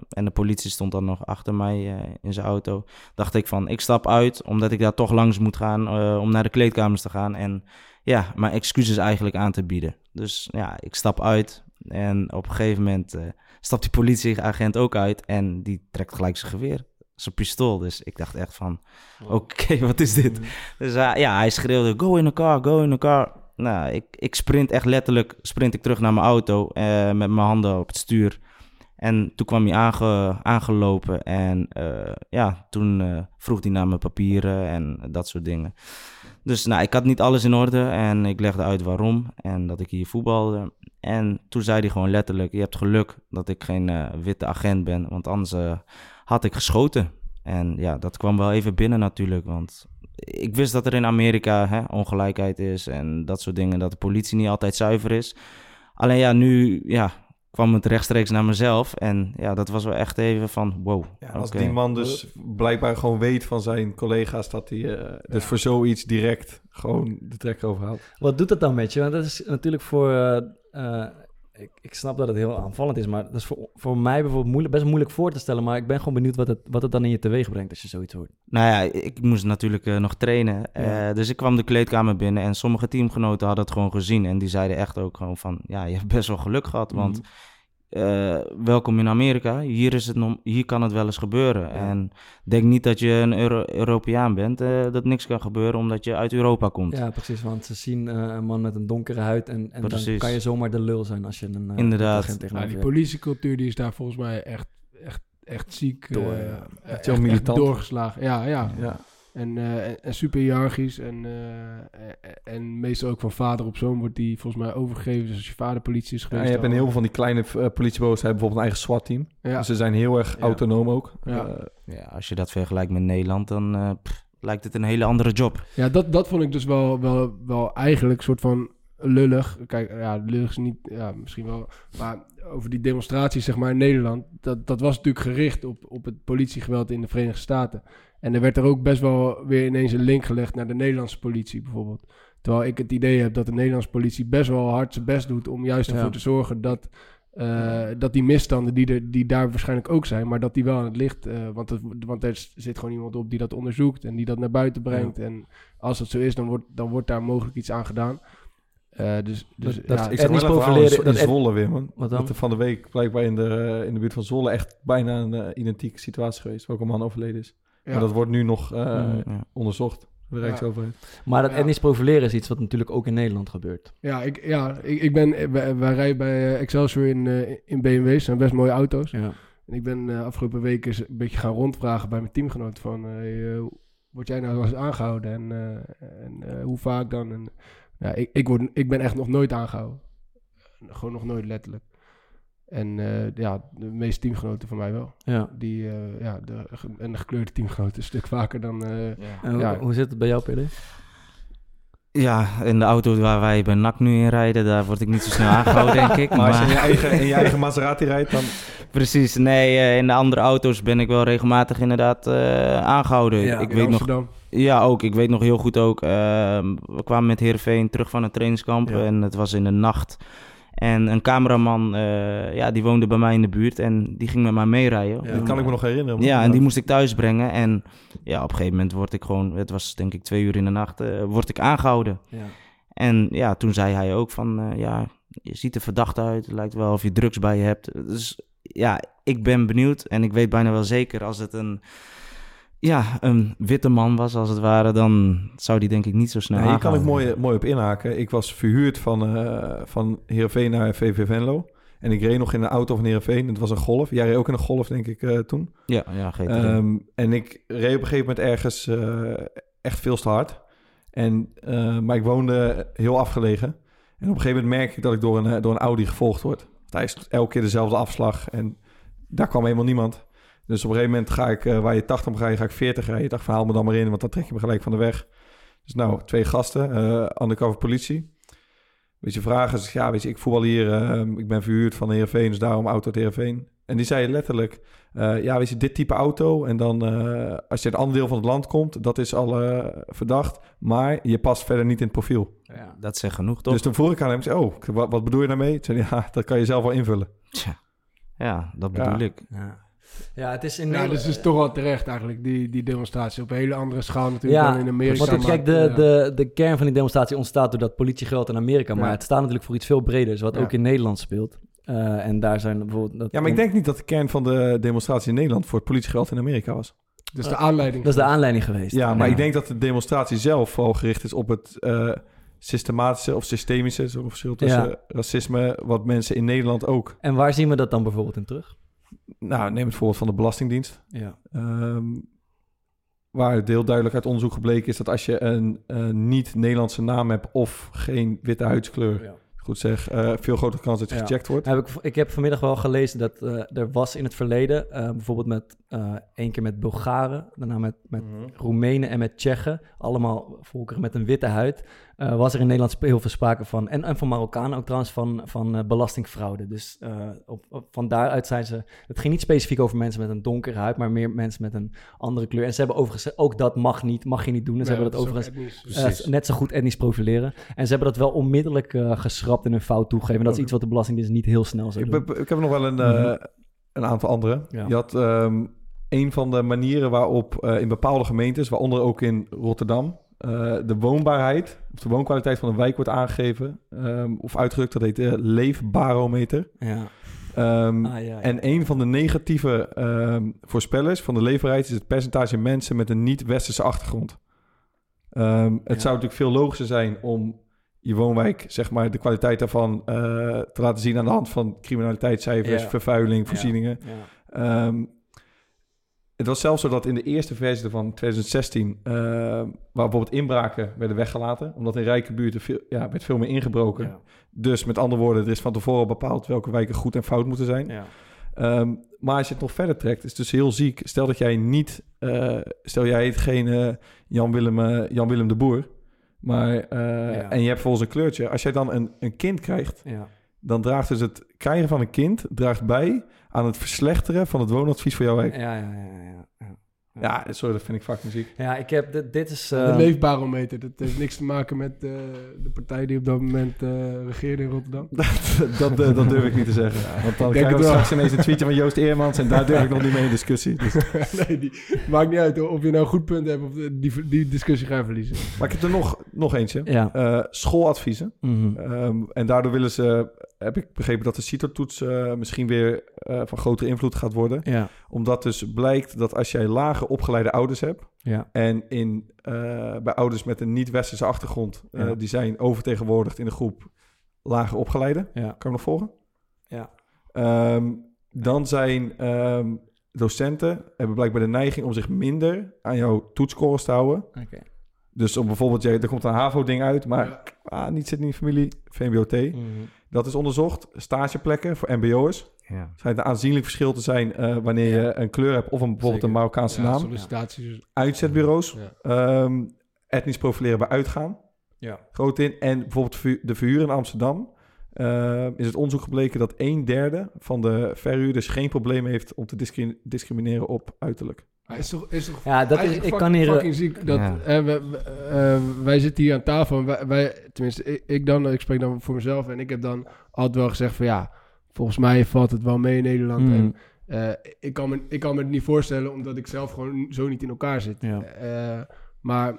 en de politie stond dan nog achter mij in zijn auto. Dacht ik van, ik stap uit omdat ik daar toch langs moet gaan om naar de kleedkamers te gaan. En ja, mijn excuses eigenlijk aan te bieden. Dus ja, ik stap uit en op een gegeven moment stapt die politieagent ook uit en die trekt gelijk zijn geweer, zijn pistool. Dus ik dacht echt van, oké, wat is dit? Dus eh, ja, hij schreeuwde, go in the car, go in the car. Nou, ik, ik sprint echt letterlijk, sprint ik terug naar mijn auto eh, met mijn handen op het stuur. En toen kwam hij aange, aangelopen en eh, ja, toen vroeg hij naar mijn papieren en dat soort dingen. Dus nou, ik had niet alles in orde en ik legde uit waarom en dat ik hier voetbalde. En toen zei hij gewoon letterlijk, je hebt geluk dat ik geen eh, witte agent ben, want anders eh, had ik geschoten. En ja, dat kwam wel even binnen natuurlijk, want ik wist dat er in Amerika hè, ongelijkheid is en dat soort dingen, dat de politie niet altijd zuiver is. Alleen ja, nu ja, kwam het rechtstreeks naar mezelf en ja, dat was wel echt even van wow. Ja, als die man dus blijkbaar gewoon weet van zijn collega's dat hij eh, dus voor zoiets direct gewoon de trek overhaalt. Wat doet dat dan met je? Want dat is natuurlijk voor... eh, eh, ik, ik snap dat het heel aanvallend is, maar dat is voor, voor mij bijvoorbeeld moeilijk, best moeilijk voor te stellen. Maar ik ben gewoon benieuwd wat het, wat het dan in je teweeg brengt als je zoiets hoort. Nou ja, ik moest natuurlijk eh, nog trainen. Ja. Eh, dus ik kwam de kleedkamer binnen en sommige teamgenoten hadden het gewoon gezien. En die zeiden echt ook gewoon van, ja, je hebt best wel geluk gehad. Want Mhm. Eh, welkom in Amerika, hier, is het hier kan het wel eens gebeuren. En denk niet dat je een Euro- Europeaan bent, eh, dat niks kan gebeuren omdat je uit Europa komt. Ja, precies. Want ze zien eh, een man met een donkere huid en, en dan kan je zomaar de lul zijn als je een eh, Inderdaad. agent Ja, tegenover die politiecultuur die is daar volgens mij echt, echt, echt ziek. Door, eh, ja. echt, doorgeslagen. Ja, ja. Ja. En, eh, en, super hiërarchisch. En, eh, en meestal ook van vader op zoon wordt die volgens mij overgegeven. Dus als je vader politie is Ja, geweest. je hebt in dan- heel veel van die kleine uh, politiebureaus hebben bijvoorbeeld een eigen SWAT-team. Ja. Dus ze zijn heel erg Ja. autonoom ook. Ja. Eh, Ja, als je dat vergelijkt met Nederland, dan eh, pff, lijkt het een hele andere job. Ja, dat, dat vond ik dus wel, wel, wel eigenlijk soort van lullig. Kijk, ja, lullig is niet, ja, misschien wel. Maar over die demonstraties, zeg maar, in Nederland. Dat, dat was natuurlijk gericht op, op het politiegeweld in de Verenigde Staten. En er werd er ook best wel weer ineens een link gelegd naar de Nederlandse politie, bijvoorbeeld. Terwijl ik het idee heb dat de Nederlandse politie best wel hard zijn best doet om juist ervoor Ja. te zorgen dat, eh, dat die misstanden die, er, die daar waarschijnlijk ook zijn, maar dat die wel aan het licht. eh, want, het, want er zit gewoon iemand op die dat onderzoekt en die dat naar buiten brengt. En als dat zo is, dan wordt, dan wordt daar mogelijk iets aan gedaan. Eh, dus, dus Dat- ja, ik zag wel een verhaal in, Zwolle weer, man. Wat dan? Dat er van de week blijkbaar in de, in de buurt van Zwolle echt bijna een eh, identieke situatie geweest. Waar ook een man overleden is. ja. Maar dat wordt nu nog eh, Mm, Ja. onderzocht. De Rijksoverheid. Maar dat etnisch profileren is iets wat natuurlijk ook in Nederland gebeurt. Ja, ik, ja ik, ik ben, wij, wij rijden bij Excelsior in, in BMW's. Dat zijn best mooie auto's. Ja. En ik ben eh, afgelopen week eens een beetje gaan rondvragen bij mijn teamgenoot van... hey, word jij nou wel eens aangehouden en, eh, en eh, hoe vaak dan? En, ja, ik, ik, word, ik ben echt nog nooit aangehouden. Gewoon nog nooit letterlijk. En eh, ja, de meeste teamgenoten van mij wel. ja. Die, eh, ja, de, en de gekleurde teamgenoten een stuk vaker dan... eh, En hoe, Ja. hoe zit het bij jou, Pille? Ja, in de auto waar wij bij NAC nu in rijden, daar word ik niet zo snel aangehouden, denk ik. Maar als je in je eigen, in je eigen Maserati rijdt, dan... precies, nee, in de andere auto's ben ik wel regelmatig inderdaad eh, aangehouden. Ja, ik in weet nog. Ja, ook. Ik weet nog heel goed ook. ehm, we kwamen met Heerenveen terug van het trainingskamp. Ja. En het was in de nacht. En een cameraman, eh, ja, die woonde bij mij in de buurt. En die ging met mij meerijden. Ja. Dat kan ik me nog herinneren. Ja, en die moest ik thuis brengen. En ja, op een gegeven moment word ik gewoon... Het was denk ik twee uur in de nacht. eh, word ik aangehouden. Ja. En ja, toen zei hij ook van... eh, ja, je ziet er verdacht uit. Het lijkt wel of je drugs bij je hebt. Dus ja, ik ben benieuwd. En ik weet bijna wel zeker als het een... Ja, een witte man was als het ware, dan zou die denk ik niet zo snel Nee, hier kan ik mooi, mooi op inhaken. Ik was verhuurd van, eh van Heerenveen naar VV Venlo. En ik reed nog in een auto van Heerenveen. Het was een Golf. Jij reed ook in een Golf, denk ik, eh, toen. Ja, ja, GT. Ehm, en ik reed op een gegeven moment ergens eh, echt veel te hard. En, maar ik woonde heel afgelegen. En op een gegeven moment merk ik dat ik door een, door een Audi gevolgd word. Want hij is elke keer dezelfde afslag. En daar kwam helemaal niemand. Dus op een gegeven moment ga ik, eh, waar je 80 om rijden, ga ik 40 rijden. Ik dacht, van, haal me dan maar in, want dan trek je me gelijk van de weg. Dus nou, twee gasten, eh undercover politie. Weet je, vragen ze, ja, weet je, ik voetbal hier, eh, ik ben verhuurd van de Heerenveen, dus daarom auto uit Heerenveen. En die zei letterlijk, eh, ja, weet je, dit type auto. En dan, eh, als je uit een ander deel van het land komt, dat is al verdacht. Maar je past verder niet in het profiel. Ja. Dat zegt genoeg, toch? Dus toen vroeg ik aan hem, ik zei, oh, wat, wat bedoel je daarmee? Toen zei ja, dat kan je zelf wel invullen. Tja, ja, dat Ja. bedoel ik. Ja. Ja, het is in Ja, Nederland... dus het is toch wel terecht eigenlijk, die, die demonstratie. Op een hele andere schaal natuurlijk Ja, dan in Amerika. Want kijk, de, ja. de, de kern van die demonstratie ontstaat doordat politiegeweld in Amerika. Maar Ja. het staat natuurlijk voor iets veel breders, wat Ja. ook in Nederland speelt. Eh, en daar zijn bijvoorbeeld... Dat Ja, maar ik denk niet dat de kern van de demonstratie in Nederland voor het politiegeweld in Amerika was. Dus de aanleiding. Dat is de aanleiding geweest. Ja, maar ik denk dat de demonstratie zelf vooral gericht is op het eh, systematische of systemische, zo'n verschil tussen Ja. racisme, wat mensen in Nederland ook. En waar zien we dat dan bijvoorbeeld in terug? Nou, neem het voorbeeld van de Belastingdienst. Ja. Ehm, waar heel duidelijk uit onderzoek gebleken is dat als je een niet-Nederlandse naam hebt of geen witte huidskleur, Ja. goed zeg, eh, veel grotere kans dat je Ja. gecheckt wordt. Heb ik, ik heb vanmiddag wel gelezen dat eh, er was in het verleden, eh, bijvoorbeeld met één keer met Bulgaren, daarna met, met Mhm. Roemenen en met Tsjechen, allemaal volkeren met een witte huid, eh, was er in Nederland heel veel sprake van, en, en van Marokkanen ook trouwens, van, van eh, belastingfraude. Dus eh, op, op, van daaruit zijn ze, het ging niet specifiek over mensen met een donkere huid, maar meer mensen met een andere kleur. En ze hebben overigens, ook dat mag niet, mag je niet doen. En ze Nee, hebben dat overigens net zo goed etnisch profileren. En ze hebben dat wel onmiddellijk geschrapt en hun fout toegegeven. En dat is iets wat de Belastingdienst niet heel snel zou Ik, doen. heb- ik heb nog wel een, Mhm. een aantal andere. Ja. Je had ehm, een van de manieren waarop in bepaalde gemeentes, waaronder ook in Rotterdam, eh, de woonbaarheid of de woonkwaliteit van een wijk wordt aangegeven ehm, of uitgedrukt. Dat heet de leefbarometer. Ja. Ehm, Ah, ja, ja. En een van de negatieve ehm, voorspellers van de leefbaarheid is het percentage mensen met een niet-westerse achtergrond. Het zou natuurlijk veel logischer zijn om je woonwijk, zeg maar, de kwaliteit daarvan eh, te laten zien aan de hand van criminaliteitscijfers, vervuiling, voorzieningen. Het was zelfs zo dat in de eerste versie van 2016, eh, waar bijvoorbeeld inbraken werden weggelaten, omdat in rijke buurten veel, ja, werd veel meer ingebroken. Ja. Dus met andere woorden, er is van tevoren bepaald welke wijken goed en fout moeten zijn. Ja. Ehm, maar als je het nog verder trekt, is het dus heel ziek. Stel dat jij niet, eh, stel jij heet geen Jan, Willem, eh, Jan Willem de Boer, maar, Ja. en je hebt volgens een kleurtje. Als jij dan een, een kind krijgt, dan draagt dus het krijgen van een kind draagt bij aan het verslechteren van het woonadvies voor jouw wijk. Ja, ja, ja, ja, ja. Ja, sorry, dat vind ik fucking ziek. Ja, ik heb, dit, dit is... De eh, leefbarometer, dat heeft niks te maken met eh, de partij die op dat moment eh, regeerde in Rotterdam. dat, eh, dat durf ik niet te zeggen. Want dan krijgen we wel. straks ineens een tweetje van Joost Eermans en daar durf ik nog niet mee in discussie. Dus. nee, die, maakt niet uit hoor, of je nou een goed punt hebt of die, die discussie ga je verliezen. Maar ik heb er nog, nog eentje. Ja. Eh, schooladviezen. mhm. Ehm, en daardoor willen ze, heb ik begrepen dat de CITO-toets eh, misschien weer eh, van grotere invloed gaat worden. Ja. Omdat dus blijkt dat als jij lage opgeleide ouders hebt... Ja. en in, eh, bij ouders met een niet-westerse achtergrond... Ja. die zijn overtegenwoordigd in de groep lager opgeleide. Ja. Kan je me nog volgen? Ja. Ehm, dan zijn ehm, docenten hebben blijkbaar de neiging om zich minder aan jouw toetscores te houden. Oké. Dus om bijvoorbeeld, jij, er komt een HAVO-ding uit, maar ah, niet zit niet in familie, VMBO-T. Mhm. Dat is onderzocht. Stageplekken voor MBO'ers. Ja. Schijnt een aanzienlijk verschil te zijn eh, wanneer je een kleur hebt of een, bijvoorbeeld Zeker. een Marokkaanse Ja, naam. sollicitaties. Uitzetbureaus, Ja. ehm, etnisch profileren bij uitgaan. Ja. Groot in. En bijvoorbeeld de verhuur in Amsterdam. Eh, is het onderzoek gebleken dat een derde van de verhuurders geen probleem heeft om te discri- discrimineren op uiterlijk. Is toch, is toch Ja, dat is, ik kan hier... eh, fucking ziek dat Ja. hè, we- we- eh, wij zitten hier aan tafel en wij, wij tenminste ik, ik dan, ik spreek dan voor mezelf en ik heb dan altijd wel gezegd van ja, volgens mij valt het wel mee in Nederland Mm. en eh, ik, kan me, ik kan me het niet voorstellen omdat ik zelf gewoon zo niet in elkaar zit. Ja. Eh, maar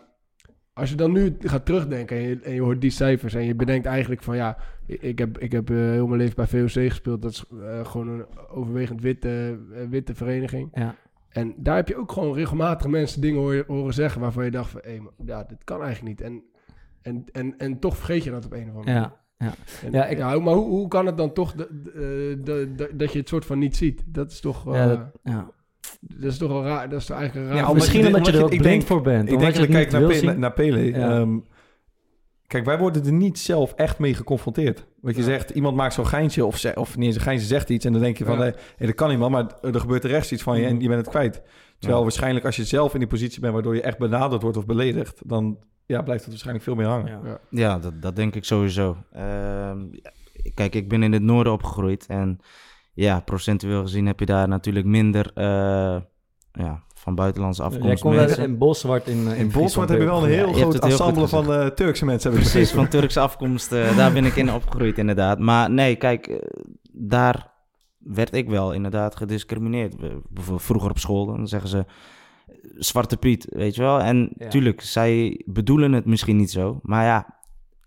als je dan nu gaat terugdenken en je, en je hoort die cijfers en je bedenkt eigenlijk van ja, ik, heb, ik heb eh, heel mijn leven bij VOC gespeeld, dat is eh, gewoon een overwegend witte, eh, witte vereniging. Ja. En daar heb je ook gewoon regelmatig mensen dingen horen zeggen waarvan je dacht van, hé, ja, dit kan eigenlijk niet. En, en, en, en toch vergeet je dat op een of andere manier. Ja, ja. En, Ja, ja, ik- maar hoe, hoe kan het dan toch dat je het soort van niet ziet? Dat is toch, Ja, dat- ja. Dat is toch wel raar. Dat is toch eigenlijk een Ja, raar. omdat Misschien je- omdat je er je- ook ik blind denk- voor bent. Ik denk je dat ik het kijk niet naar, naar Pele. Ja. Ehm, kijk, wij worden er niet zelf echt mee geconfronteerd. Wat je zegt, iemand maakt zo'n geintje of, ze, of niet eens een geintje, zegt iets... en dan denk je van, Ja. hé, dat kan niet man, maar er gebeurt rechts iets van je... en je bent het kwijt. Terwijl Ja. waarschijnlijk als je zelf in die positie bent... waardoor je echt benaderd wordt of beledigd... dan ja, blijft het waarschijnlijk veel meer hangen. Ja. Ja, dat, dat denk ik sowieso. Ehm, kijk, ik ben in het noorden opgegroeid. En ja, procentueel gezien heb je daar natuurlijk minder eh, ja, van buitenlandse Jij afkomst mensen. in Bolsward in, eh, In Bolsward heb je wel een heel groot ensemble van eh, Turkse mensen. Heb Precies, van Turkse afkomst. eh, daar ben ik in opgegroeid inderdaad. Maar nee, kijk, daar werd ik wel inderdaad gediscrimineerd. Bijvoorbeeld vroeger op school, dan zeggen ze... Zwarte Piet, weet je wel? En Ja. tuurlijk, zij bedoelen het misschien niet zo. Maar ja,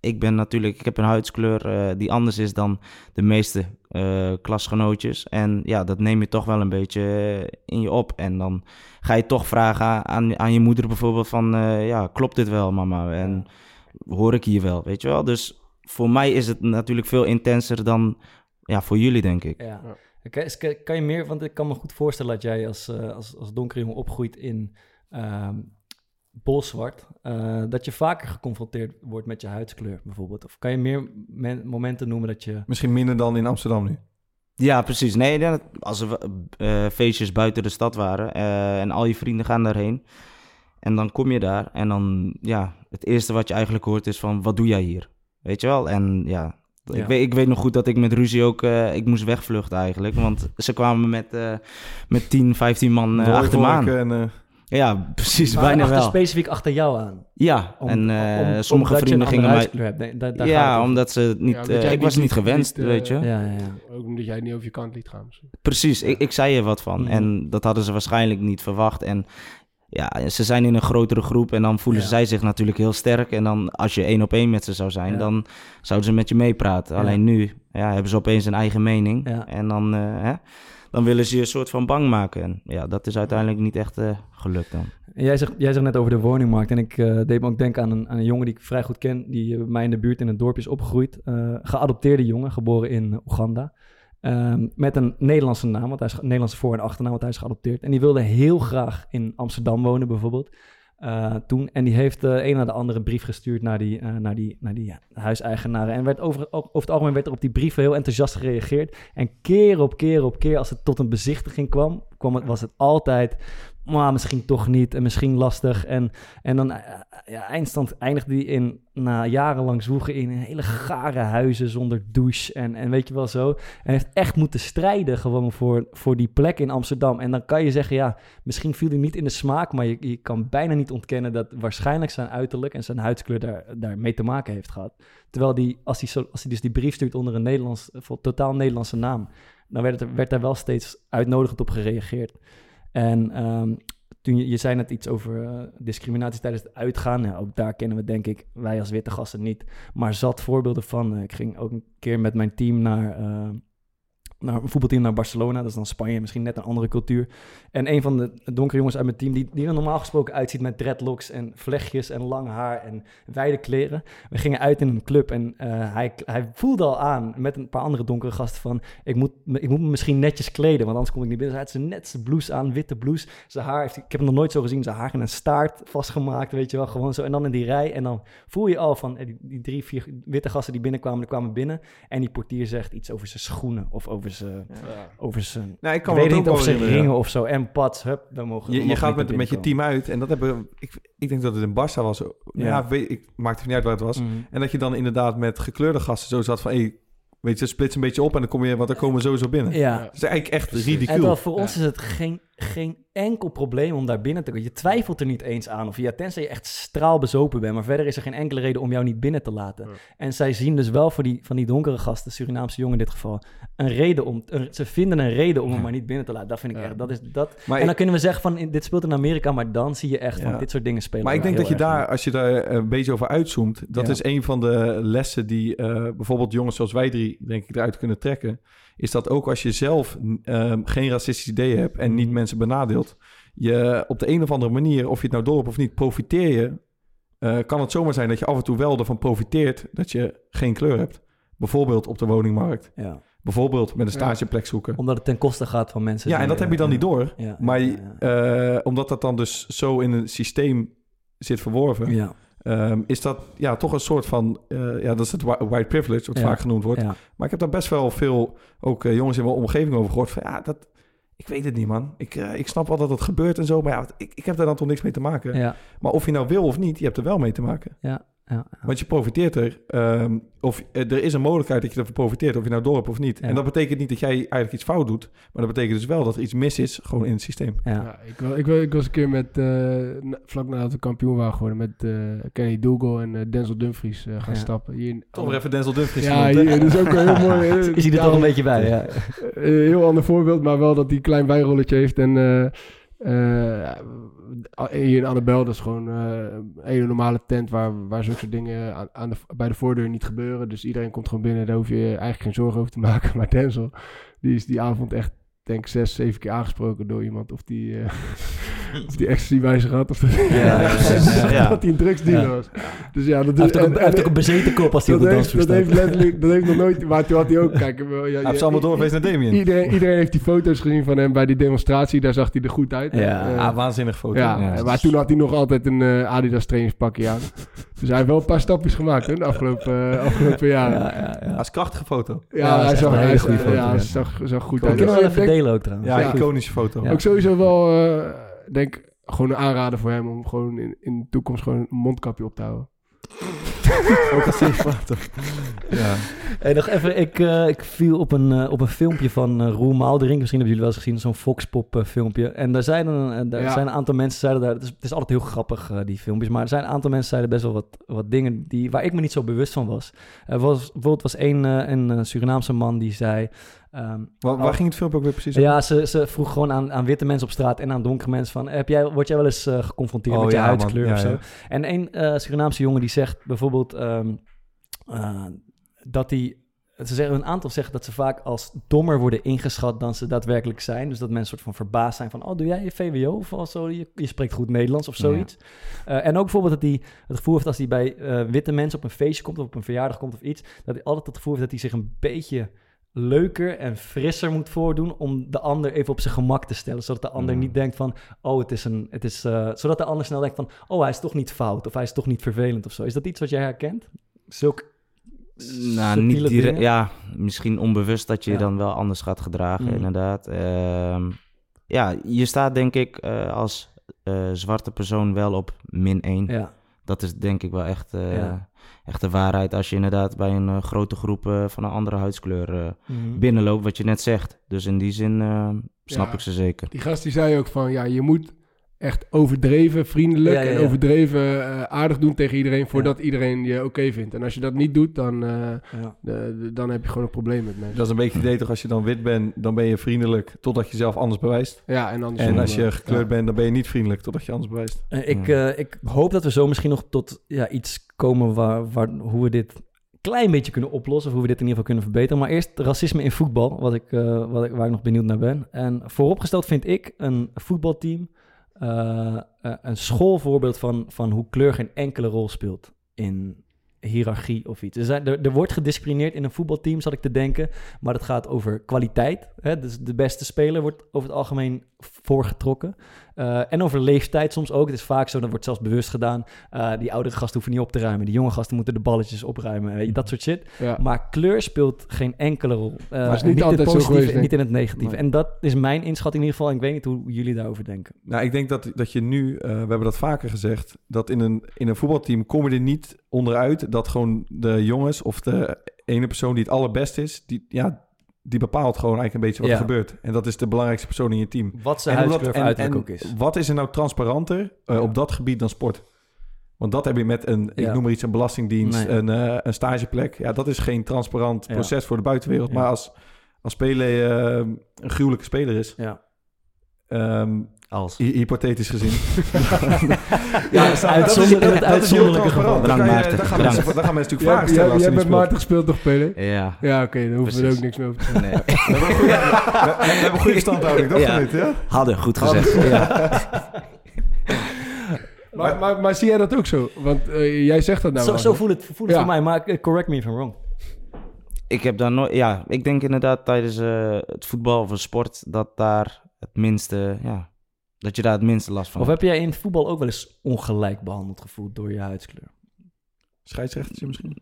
ik ben natuurlijk... Ik heb een huidskleur eh, die anders is dan de meeste eh, klasgenootjes. En ja, dat neem je toch wel een beetje eh, in je op. En dan ga je toch vragen aan, aan je moeder bijvoorbeeld van... eh, ja, klopt dit wel, mama? En hoor ik hier wel, weet je wel? Dus voor mij is het natuurlijk veel intenser dan ja, voor jullie, denk ik. Ja. Kan, is- kan- kan je meer, want ik kan me goed voorstellen dat jij als, eh, als, als donkere jongen opgroeit in ehm bolzwart, eh, dat je vaker geconfronteerd wordt met je huidskleur bijvoorbeeld. Of kan je meer men- momenten noemen dat je... Misschien minder dan in Amsterdam nu. Ja, precies. Nee, als er eh, feestjes buiten de stad waren eh, en al je vrienden gaan daarheen. En dan kom je daar en dan, ja, het eerste wat je eigenlijk hoort is van, wat doe jij hier? Weet je wel? En ja, Ja. Ik, weet, ik weet nog goed dat ik met ruzie ook, eh, ik moest wegvluchten eigenlijk. Want ze kwamen met, eh, met 10, 15 man eh, achter me aan. En, Ja, precies, Maar bijna wel. specifiek achter jou aan. Ja, Om- en eh, om- sommige omdat je vrienden een gingen andere mij... Nee, daar- daar gaat Ja, omdat ze het niet... Ja, eh, ik was niet- niet gewenst, niet, eh, weet je. Ja, ja, ja. Ook omdat jij niet over je kant liet gaan. misschien. Precies, ik, ik zei er wat van. Mhm. En dat hadden ze waarschijnlijk niet verwacht. En ja, ze zijn in een grotere groep en dan voelen Ja. zij zich natuurlijk heel sterk. En dan als je één op één met ze zou zijn, Ja. dan zouden ze met je meepraten. Ja. Alleen nu ja, hebben ze opeens een eigen mening. Ja. En dan, eh, hè, dan willen ze je een soort van bang maken. En ja, dat is uiteindelijk niet echt eh, gelukt dan. En jij zegt, jij zegt net over de woningmarkt. En ik eh, deed me ook denken aan een, aan een jongen die ik vrij goed ken. Die eh, bij mij in de buurt in het dorp is opgegroeid. Geadopteerde jongen, geboren in Oeganda. Ehm, met een Nederlandse naam, want hij is Nederlandse voor- en achternaam, want hij is geadopteerd. En die wilde heel graag in Amsterdam wonen, bijvoorbeeld. Eh, toen. En die heeft de een na de andere brief gestuurd naar die, eh, naar die, naar die ja, huiseigenaren. En werd over, over het algemeen werd er op die brieven heel enthousiast gereageerd. En keer op keer op keer, als het tot een bezichtiging kwam, kwam het, was het altijd maar misschien toch niet en misschien lastig. En, en dan eh, ja, eindstand eindigde die in, na jarenlang zwoegen, in hele gare huizen zonder douche en, en weet je wel zo. En heeft echt moeten strijden gewoon voor, voor die plek in Amsterdam. En dan kan je zeggen, ja, misschien viel hij niet in de smaak, maar je, kan bijna niet ontkennen dat waarschijnlijk zijn uiterlijk en zijn huidskleur daar, daar mee te maken heeft gehad. Terwijl die, als hij, als hij dus die brief stuurt onder een Nederlands, totaal Nederlandse naam, dan werd, het, werd daar wel steeds uitnodigend op gereageerd. En ehm, toen je, zei net iets over eh, discriminatie tijdens het uitgaan. Ja, ook daar kennen we denk ik, wij als witte gasten niet, maar zat voorbeelden van. Eh, ik ging ook een keer met mijn team naar, eh, naar een voetbalteam naar Barcelona. Dat is dan Spanje, misschien net een andere cultuur. En een van de donkere jongens uit mijn team, die, die er normaal gesproken uitziet met dreadlocks en vlechtjes en lang haar en wijde kleren. We gingen uit in een club en eh, hij, hij voelde al aan met een paar andere donkere gasten van... Ik moet, ik moet me misschien netjes kleden, want anders kom ik niet binnen. Hij had zijn netse blouse aan, witte blouse. Zijn haar, heeft, ik heb hem nog nooit zo gezien, zijn haar in een staart vastgemaakt, weet je wel. Gewoon zo. En dan in die rij en dan voel je al van eh, die, die drie, vier witte gasten die binnenkwamen, die kwamen binnen. En die portier zegt iets over zijn schoenen of over zijn... Over zijn nou, ik kan me weet niet ook of wel ze ringen of zo. En pats, hup, dan mogen Je, dan je mogen gaat met, met je team uit en dat hebben ik, ik denk dat het in Barça was. Ja, Ja. weet, ik maakte niet uit waar het was. Mhm. En dat je dan inderdaad met gekleurde gasten zo zat van... Hey, Weet je, splits een beetje op en dan kom je, want dan komen we sowieso binnen. Ja. Dat is eigenlijk echt En ridicuul. wel, voor ons is het geen, geen enkel probleem om daar binnen te komen. Je twijfelt er niet eens aan. Of ja, tenzij je echt straalbezopen bent. Maar verder is er geen enkele reden om jou niet binnen te laten. En zij zien dus wel voor die, van die donkere gasten, Surinaamse jongen in dit geval, een reden om. een- ze vinden een reden om hem maar niet binnen te laten. Dat vind ik echt. Dat is, dat, Maar en ik- dan kunnen we zeggen van in- dit speelt in Amerika, maar dan zie je echt van dit soort dingen spelen. Maar ik denk dat je daar, als je daar eh, een beetje over uitzoomt, dat Ja. is een van de lessen die eh, bijvoorbeeld jongens zoals wij drie, denk ik, eruit kunnen trekken. Is dat ook als je zelf ehm, geen racistisch idee hebt en Mhm. niet mensen benadeelt, je op de een of andere manier, of je het nou door hebt of niet, profiteer je. eh, kan het zomaar zijn dat je af en toe wel ervan profiteert dat je geen kleur hebt. Bijvoorbeeld op de woningmarkt. Ja. Bijvoorbeeld met een stageplek zoeken. Omdat het ten koste gaat van mensen. Ja, en dat heb je dan eh, niet door. Ja, Maar ja, eh, omdat dat dan dus zo in een systeem zit verworven, Ehm, is dat ja, toch een soort van... eh, ja, dat is het whi- white privilege, wat Ja, vaak genoemd wordt. ja. Maar ik heb daar best wel veel ook eh, jongens in mijn omgeving over gehoord. Van ja, dat... Ik weet het niet, man. Ik, eh, ik snap wel dat het gebeurt en zo. Maar ja, ik, ik heb daar dan toch niks mee te maken. Ja, Maar of je nou wil of niet, je hebt er wel mee te maken. ja, ja. Want je profiteert er. ehm, of eh, er is een mogelijkheid dat je ervan profiteert. Of je nou door hebt of niet. Ja. En dat betekent niet dat jij eigenlijk iets fout doet. Maar dat betekent dus wel dat er iets mis is. Gewoon in het systeem. ja. Ja, ik, wa- ik, ik was een keer met, eh, na- vlak nadat we kampioen waren geworden, met eh, Kenny Dougal en Denzel Dumfries eh, gaan Ja. stappen. Hier in, Toch weer even Denzel Dumfries Ja, genoemd, hier, dat is ook wel heel mooi. Is hij er ja, toch een beetje bij? Ja. Een heel ander voorbeeld, maar wel dat hij een klein bijrolletje heeft. En eh, hier in Annabel, dat is gewoon eh, een hele normale tent waar, waar zulke soort dingen aan, de, bij de voordeur niet gebeuren. Dus iedereen komt gewoon binnen, daar hoef je eigenlijk geen zorgen over te maken. Maar Denzel, die is die avond echt, denk ik, zes, zeven keer aangesproken door iemand. Of die, of die ecstasy bij zich had. Of dat, Ja, ja, ja. dat hij een drugsdealer Ja. was. Dus ja, dat Hij heeft ook en- een, hij heeft en- ook een bezeten kop als hij op de dansvloer dat heeft letterlijk, dat heeft nog nooit, maar toen had hij ook, kijk, ja, Hij ja, heeft allemaal doorgeweest naar Damien. Iedereen, iedereen heeft die foto's gezien van hem bij die demonstratie. Daar zag hij er goed uit. Ja. Eh, Ah, waanzinnig foto. ja, Ja. maar toen had hij nog altijd een eh, Adidas trainingspakje aan. Dus hij heeft wel een paar stapjes gemaakt hè, de afgelopen, eh, afgelopen jaren. Ja, Ja, ja. Dat is een krachtige foto. Ja, hij zag een hele hij- goede foto, Ja, ja. zag, zag goed uit. kunnen wel Ik even delen ook trouwens. Ja, iconische foto. Ook sowieso wel, eh denk gewoon een aanrader voor hem om gewoon in, in de toekomst gewoon een mondkapje op te houden. Ook als. Ja. Hey, nog even, ik, eh, ik viel op een, eh, op een filmpje van eh Roel Maaldering. Misschien hebben jullie wel eens gezien, zo'n Foxpop filmpje. En daar zijn, een, daar Ja. zijn een aantal mensen, zeiden daar, het is, het is altijd heel grappig, die filmpjes. Maar er zijn een aantal mensen zeiden best wel wat, wat dingen die, waar ik me niet zo bewust van was. Er was bijvoorbeeld was één, een Surinaamse man die zei... ehm, Waar, waar ging het filmpje ook weer precies over? ja, ze, ze vroeg gewoon aan, aan witte mensen op straat en aan donkere mensen van... Heb jij, word jij wel eens eh, geconfronteerd Oh, met je ja, huidskleur Ja, of zo? ja. En een eh, Surinaamse jongen die zegt bijvoorbeeld ehm, eh, dat hij... Ze zeggen, een aantal zeggen dat ze vaak als dommer worden ingeschat dan ze daadwerkelijk zijn. Dus dat mensen soort van verbaasd zijn van... oh, doe jij je VWO of zo? Je, je spreekt goed Nederlands of zoiets. En ook bijvoorbeeld dat hij het gevoel heeft als hij bij witte mensen op een feestje komt... of op een verjaardag komt of iets... dat hij altijd het gevoel heeft dat hij zich een beetje leuker en frisser moet voordoen om de ander even op zijn gemak te stellen. Zodat de ander Mm. niet denkt van, oh, het is een, het is, eh, zodat de ander snel denkt van, oh, hij is toch niet fout of hij is toch niet vervelend of zo. Is dat iets wat jij herkent? Zulk Nou, niet direct. Ja, misschien onbewust dat je Ja. dan wel anders gaat gedragen, Mm. inderdaad. Ehm, ja, je staat denk ik eh, als eh, zwarte persoon wel op min 1. Ja, Dat is denk ik wel echt, Ja. Echt de waarheid als je inderdaad bij een eh, grote groep eh, van een andere huidskleur eh, Mhm. binnenloopt, wat je net zegt. Dus in die zin snap Ja. ik ze zeker. Die gast die zei ook van, ja, je moet echt overdreven vriendelijk Ja, ja, en overdreven eh, aardig doen tegen iedereen voordat iedereen je oké vindt. En als je dat niet doet, dan, eh, ja. de- de- dan heb je gewoon een probleem met mensen. Dat is een beetje het idee toch, als je dan wit bent, dan ben je vriendelijk totdat je jezelf anders bewijst. Ja, en, andersom, En als je eh, gekleurd ja. bent, dan ben je niet vriendelijk totdat je anders bewijst. Ik, eh, ik hoop dat we zo misschien nog tot ja, iets komen waar, waar, hoe we dit een klein beetje kunnen oplossen. Of hoe we dit in ieder geval kunnen verbeteren. Maar eerst racisme in voetbal, wat ik, eh, wat ik, waar ik nog benieuwd naar ben. En vooropgesteld vind ik een voetbalteam eh, eh, een schoolvoorbeeld van, van hoe kleur geen enkele rol speelt in hiërarchie of iets. Er, zijn, er, wordt gediscrimineerd in een voetbalteam, zat ik te denken. Maar het gaat over kwaliteit. Hè? Dus de beste speler wordt over het algemeen voorgetrokken. Eh, en over leeftijd soms ook. Het is vaak zo, dat wordt zelfs bewust gedaan. Eh, die oudere gasten hoeven niet op te ruimen. Die jonge gasten moeten de balletjes opruimen. Weet je, dat soort shit. Ja. Maar kleur speelt geen enkele rol. Eh, Maar is niet in altijd het zo positieve geweest, en niet in het negatieve. Nee. En dat is mijn inschatting in ieder geval. En ik weet niet hoe jullie daarover denken. Nou, ik denk dat, dat je nu, eh, we hebben dat vaker gezegd, dat in een, in een voetbalteam kom je er niet onderuit dat gewoon de jongens of de ene persoon die het allerbest is, die, ja, die bepaalt gewoon eigenlijk een beetje wat Ja. er gebeurt. En dat is de belangrijkste persoon in je team. Wat zijn En huidskleur of uiterlijk ook is. Wat is er nou transparanter eh, op dat gebied dan sport? Want dat heb je met een, ik Ja. noem maar iets, een belastingdienst, Nee. een, eh, een stageplek. Ja, dat is geen transparant proces voor de buitenwereld. Maar als, als Spelen eh, een gruwelijke speler is, Ja. Als. hy- hypothetisch gezien. Ja, dat is- uitzonderlijk- uitzonderlijke geval. Dan Bedankt, Maarten. Dan gaan Bedankt. mensen dan gaan mensen natuurlijk vragen stellen jij, als jij ze niet bent speelt. Maarten gespeeld toch, Pele? Ja. Ja, oké, dan hoeven we er ook niks meer over te zeggen. Nee. We hebben een goede- verstandhouding, dat Ja. weet je, ja? Hadden, goed gezegd. Maar, maar, maar zie jij dat ook zo? Want eh, jij zegt dat nou zo, zo voelt het, voelt het Ja. voor mij, maar eh, correct me if I'm wrong. Ik heb daar nooit... Ja, ik denk inderdaad tijdens eh, het voetbal of een sport... dat daar het minste... Ja, dat je daar het minste last van Of hebt. heb jij in het voetbal ook wel eens ongelijk behandeld gevoeld door je huidskleur? Scheidsrechtertje misschien?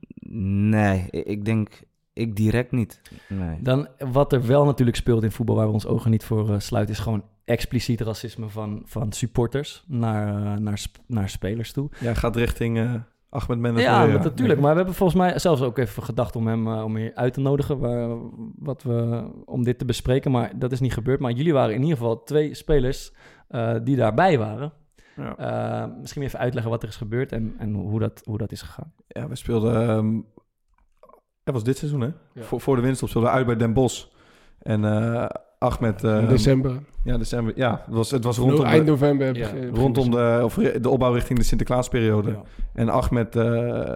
Nee, ik denk... Ik direct niet. Nee. Dan, wat er wel natuurlijk speelt in voetbal, waar we ons ogen niet voor eh, sluiten, is gewoon expliciet racisme van, van supporters naar, eh, naar, sp- naar spelers toe. Ja, gaat richting eh Ahmed Mendes. Ja, dat, natuurlijk. Maar we hebben volgens mij zelfs ook even gedacht om hem eh, om hier uit te nodigen. Waar, wat we, om dit te bespreken. Maar dat is niet gebeurd. Maar jullie waren in ieder geval twee spelers eh, die daarbij waren. Ja. Eh, misschien even uitleggen wat er is gebeurd en, en hoe, dat, hoe dat is gegaan. Ja, we speelden... ehm, dat was dit seizoen, hè? Ja. Voor, voor de winst speelden we uit bij Den Bosch. En Ahmed... In december. Ja, december. Ja, het was, het was Rondom eind de, november. Ja, rondom de, of de opbouw richting de Sinterklaasperiode. Ja. En Ahmed eh,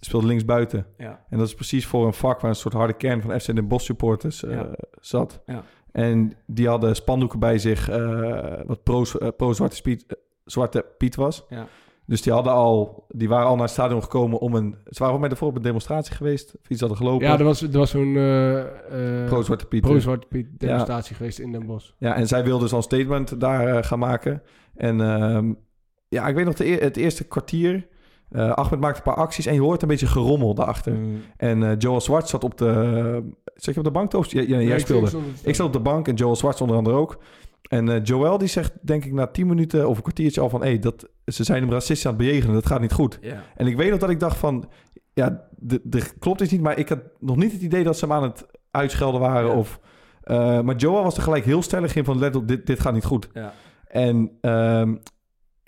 speelde linksbuiten. Ja. En dat is precies voor een vak waar een soort harde kern van FC Den Bosch supporters eh, Ja. zat. Ja. En die hadden spandoeken bij zich eh, wat pro, eh, pro-zwarte Piet, Zwarte Piet was. Ja. Dus die, hadden al, die waren al naar het stadion gekomen om een... Ze waren ook met de een demonstratie geweest. Of iets hadden gelopen. Ja, er was, er was zo'n eh, eh, Pro-Zwarte Piet. pro-Zwarte Piet demonstratie geweest in Den Bosch. Ja, en zij wilde dus al een statement daar eh, gaan maken. En ehm, ja, ik weet nog de e- het eerste kwartier. eh Ahmed maakte een paar acties en je hoort een beetje gerommel daarachter. Mm, En eh, Joel Zwart zat op de... zat je op de bank? Of, ja, ja, jij ik speelde. Ik zat op de bank en Joel Zwart onder andere ook. En eh, Joel die zegt denk ik na 10 minuten of een kwartiertje al van... Hey, dat, ze zijn hem racistisch aan het bejegenen, dat gaat niet goed. En ik weet nog dat ik dacht van... Ja, de, de, klopt iets niet, maar ik had nog niet het idee dat ze hem aan het uitschelden waren. Of, eh, maar Joel was er gelijk heel stellig in van let op, dit, dit gaat niet goed. Ja. En ehm,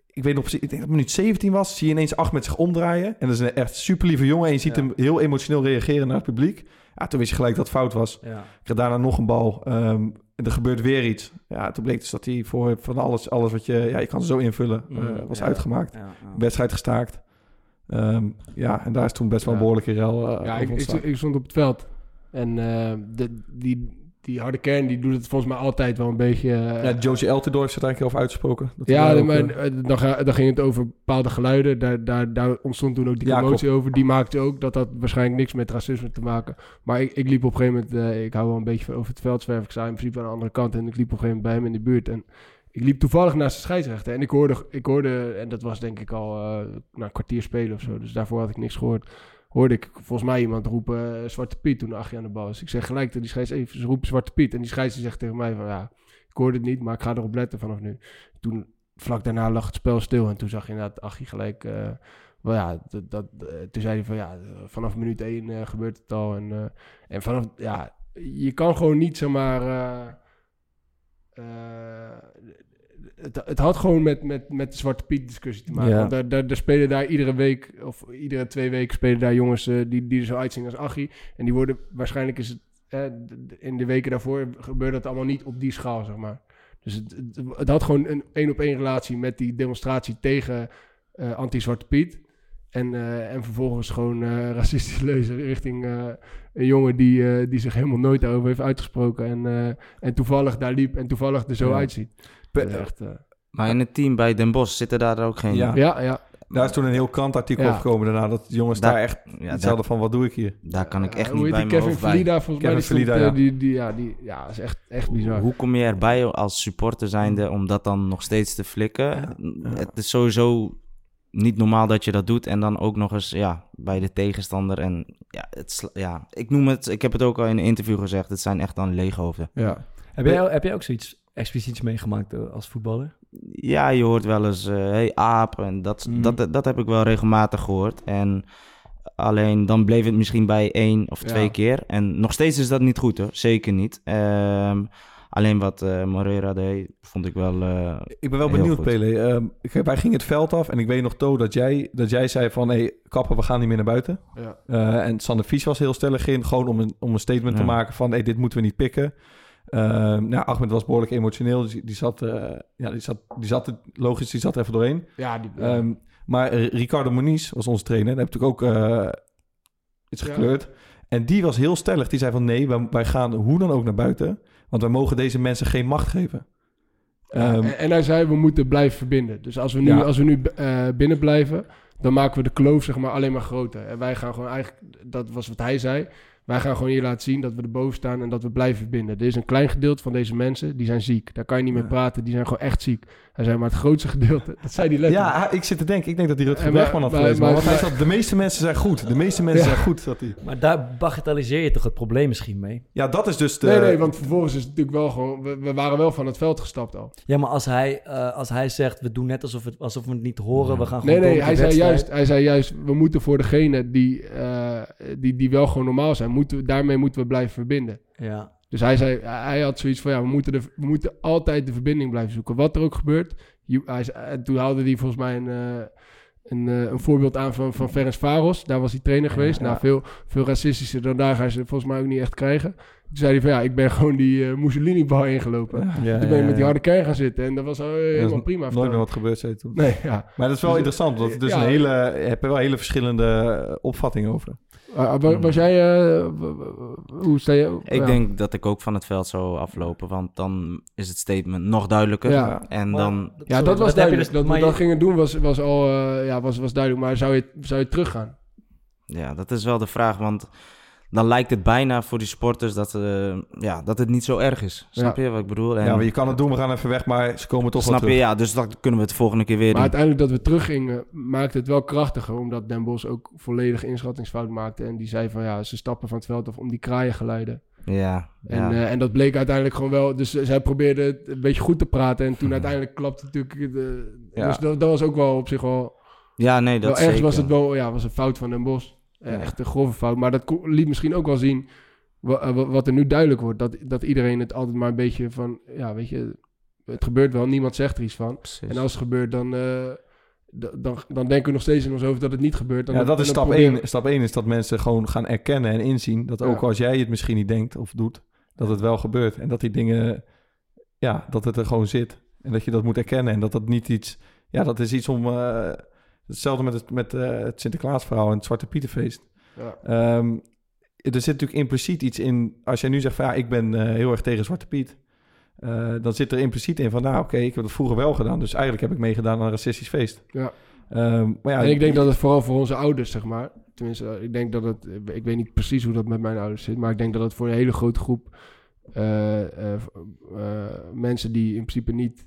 ik weet nog precies, ik denk dat het minuut 17 was, zie je ineens Ahmed zich omdraaien. En dat is een echt super lieve jongen en je ziet hem heel emotioneel reageren naar het publiek. Ja, toen wist je gelijk dat het fout was. Ja. Ik kreeg daarna nog een bal. ehm, er gebeurt weer iets. Ja, toen bleek dus dat hij voor van alles, alles wat je... Ja, je kan ze zo invullen, eh, Mm, was ja. uitgemaakt. Ja, ja. Wedstrijd gestaakt. Ehm, ja, en daar is toen best wel een behoorlijke rel eh, Ja, ik, ik, ik stond op het veld. En eh, de, die, die harde kern die doet het volgens mij altijd wel een beetje... eh, ja, Josie Eltidoor heeft het eigenlijk over uitgesproken. Dat Ja, maar eh, eh, dan, dan ging het over bepaalde geluiden. Daar, daar, daar ontstond toen ook die Ja, commotie over. Die maakte ook dat dat waarschijnlijk niks met racisme te maken. Maar ik, ik liep op een gegeven moment... ik hou wel een beetje van over het veld zwerven. Ik sta in principe aan de andere kant. En ik liep op een gegeven moment bij hem in de buurt. En ik liep toevallig naast de scheidsrechter. En ik hoorde, ik hoorde en dat was denk ik al na een kwartier spelen of zo. Dus daarvoor had ik niks gehoord. Hoorde ik volgens mij iemand roepen eh, Zwarte Piet toen Achie aan de bal was. Ik zeg gelijk tegen die scheids even, roepen Zwarte Piet. En die scheids zegt tegen mij van ja, ik hoorde het niet, maar ik ga erop letten vanaf nu. Toen vlak daarna lag het spel stil. En toen zag je inderdaad Achie gelijk... eh, wel ja, dat, dat, eh, toen zei hij van ja, vanaf minuut één eh, gebeurt het al. En, en vanaf, ja, je kan gewoon niet zomaar... eh, het, het had gewoon met, met, met de Zwarte Piet discussie te maken. Ja. Want daar, daar, daar spelen daar iedere week, of iedere twee weken spelen daar jongens eh, die, die er zo uitzien als Achie. En die worden, waarschijnlijk is het, eh, in de weken daarvoor gebeurde dat allemaal niet op die schaal, zeg maar. Dus het, het, het had gewoon een één op één relatie met die demonstratie tegen eh, anti-Zwarte Piet. En, eh, en vervolgens gewoon eh racistisch lezen richting een jongen die, die zich helemaal nooit daarover heeft uitgesproken. En, en toevallig daar liep en toevallig er zo Ja. uitziet. Pe- Dat is echt, eh, Maar in het team bij Den Bosch zitten daar ook geen... Ja. ja, ja. Daar is toen een heel krantartikel Ja. opgekomen daarna. Dat jongens Daar- daar echt Ja, daar, hadden van, wat doe ik hier? daar kan ik echt niet bij mijn Kevin. Verlida, volgens mij. Stond, eh, die, die, ja, die, ja, is echt, echt bizar. Hoe kom je erbij als supporter zijnde om dat dan nog steeds te flikken? Ja, Het is sowieso niet normaal dat je dat doet en dan ook nog eens ja, bij de tegenstander. En ja, het, ja, ik noem het, ik heb het ook al in een interview gezegd, het zijn echt dan leeghoofden. Ja. Heb, jij, heb jij ook zoiets expliciets meegemaakt eh, als voetballer? Ja, je hoort wel eens, eh hey aap, en dat, Mhm. dat, dat heb ik wel regelmatig gehoord. En Alleen dan bleef het misschien bij één of twee Ja. keer. En nog steeds is dat niet goed hoor. Zeker niet. Ehm, alleen wat eh Moreira deed, vond ik wel. eh, Ik ben wel benieuwd, goed. Pele. Ehm, wij gingen het veld af en ik weet nog, To, dat jij, dat jij zei van... hé, hey, kappen, we gaan niet meer naar buiten. Ja. Eh, en Sander Fies was heel stellig in, gewoon om een, om een statement te maken van... hé, dit moeten we niet pikken. Ehm nou, Ahmed was behoorlijk emotioneel, dus die, die zat, eh, ja, die zat, die zat, logisch, die zat er even doorheen. Ja, die, Ehm, maar Ricardo Moniz was onze trainer, daar heb ik natuurlijk ook eh, iets Ja. gekleurd. En die was heel stellig, die zei van nee, wij, wij gaan hoe dan ook naar buiten... want wij mogen deze mensen geen macht geven. Ja, Ehm, en, hij zei, we moeten blijven verbinden. Dus als we nu, Ja. als we nu eh, binnen blijven, dan maken we de kloof zeg maar, alleen maar groter. En wij gaan gewoon eigenlijk, dat was wat hij zei, wij gaan gewoon hier laten zien dat we erboven staan en dat we blijven verbinden. Er is een klein gedeelte van deze mensen, die zijn ziek. Daar kan je niet mee praten, die zijn gewoon echt ziek. Hij zei, maar het grootste gedeelte, dat zei hij letterlijk. Ja, ik zit te denken. Ik denk dat hij Rutger Bregman had maar- gelezen. maar- Maar, hij maar- zat, de meeste mensen zijn goed. De meeste mensen Ja. zijn goed, zat hij. Maar daar bagatelliseer je toch het probleem misschien mee? Ja, dat is dus de... Nee, nee, want vervolgens is het natuurlijk wel gewoon, we, we waren wel van het veld gestapt al. Ja, maar als hij, eh, als hij zegt, we doen net alsof, het, alsof we het niet horen, we gaan gewoon Nee, nee, hij zei, juist, hij zei juist, we moeten voor degene die, eh, die, die wel gewoon normaal zijn, moeten, we- daarmee moeten we blijven verbinden. Ja, Dus hij zei, hij had zoiets van, ja, we moeten, de, we moeten altijd de verbinding blijven zoeken. Wat er ook gebeurt. Je- hij, en toen haalde hij volgens mij een, eh, een, eh, een voorbeeld aan van, van Ferenc Varos. Daar was hij trainer geweest. ja. Nou, veel, veel racistischer dan daar ga je ze volgens mij ook niet echt krijgen. Toen zei hij van, ja, ik ben gewoon die eh, Mussolini-bar ingelopen. ja, toen ben je ja, met die harde kern gaan zitten. En dat was al, helemaal prima. Nooit meer wat gebeurd, zei hij toen. Nee, ja. Maar dat is wel Dus, interessant, want het ja. een hele, je hebt er wel hele verschillende opvattingen over. Uh, was, jij, eh, hoe sta je? ik ja. denk dat ik ook van het veld zou aflopen. Want dan is het statement nog duidelijker. Ja. En Maar- dan. Ja, sorry, dat was duidelijk. dus- dat we je- dat gingen doen was, was al eh, ja, was, was duidelijk. Maar zou je, zou je teruggaan? Ja, dat is wel de vraag. Want dan lijkt het bijna voor die sporters dat, eh, ja, dat het niet zo erg is. Snap je wat ik bedoel? En, Ja, maar je kan het doen, we gaan even weg, maar ze komen toch wel snap je? Ja, dus dat kunnen we het volgende keer weer Maar doen. uiteindelijk dat we teruggingen, maakte het wel krachtiger. Omdat Den Bos ook volledig inschattingsfout maakte. En die zei van ja, ze stappen van het veld af om die kraaiengeluiden. Ja, En, ja. eh, en dat bleek uiteindelijk gewoon wel. Dus zij probeerde het een beetje goed te praten. En toen uiteindelijk klapte natuurlijk. De, Ja. Dus dat, dat was ook wel op zich wel. ja, nee, dat wel ergens zeker. was het wel ja, was een fout van Den Bos. Eh, Ja. Echt een grove fout. Maar dat liet misschien ook wel zien. eh, wa- Wat er nu duidelijk wordt. Dat, dat iedereen het altijd maar een beetje van. Ja, weet je. Het gebeurt wel, niemand zegt er iets van. Precies. En als het gebeurt, dan, eh, dan, dan denken we nog steeds in ons hoofd dat het niet gebeurt. Dan, Ja, dat is stap proberen- 1. Stap 1 is dat mensen gewoon gaan erkennen en inzien dat ook Ja. als jij het misschien niet denkt of doet, dat het wel gebeurt. En dat die dingen, ja, dat het er gewoon zit. En dat je dat moet erkennen en dat dat niet iets, ja, dat is iets om, hetzelfde met het, met, het Sinterklaasverhaal en het Zwarte Pietenfeest. Ja. Ehm, er zit natuurlijk impliciet iets in, als jij nu zegt van ja, ik ben eh, heel erg tegen Zwarte Piet. eh, dan zit er impliciet in van, nou oké, ik heb dat vroeger wel gedaan. Dus eigenlijk heb ik meegedaan aan een racistisch feest. Ja. Ehm, maar ja, en ik denk dat het vooral voor onze ouders, zeg maar. Tenminste, ik denk dat het. Ik weet niet precies hoe dat met mijn ouders zit. Maar ik denk dat het voor een hele grote groep mensen die in principe niet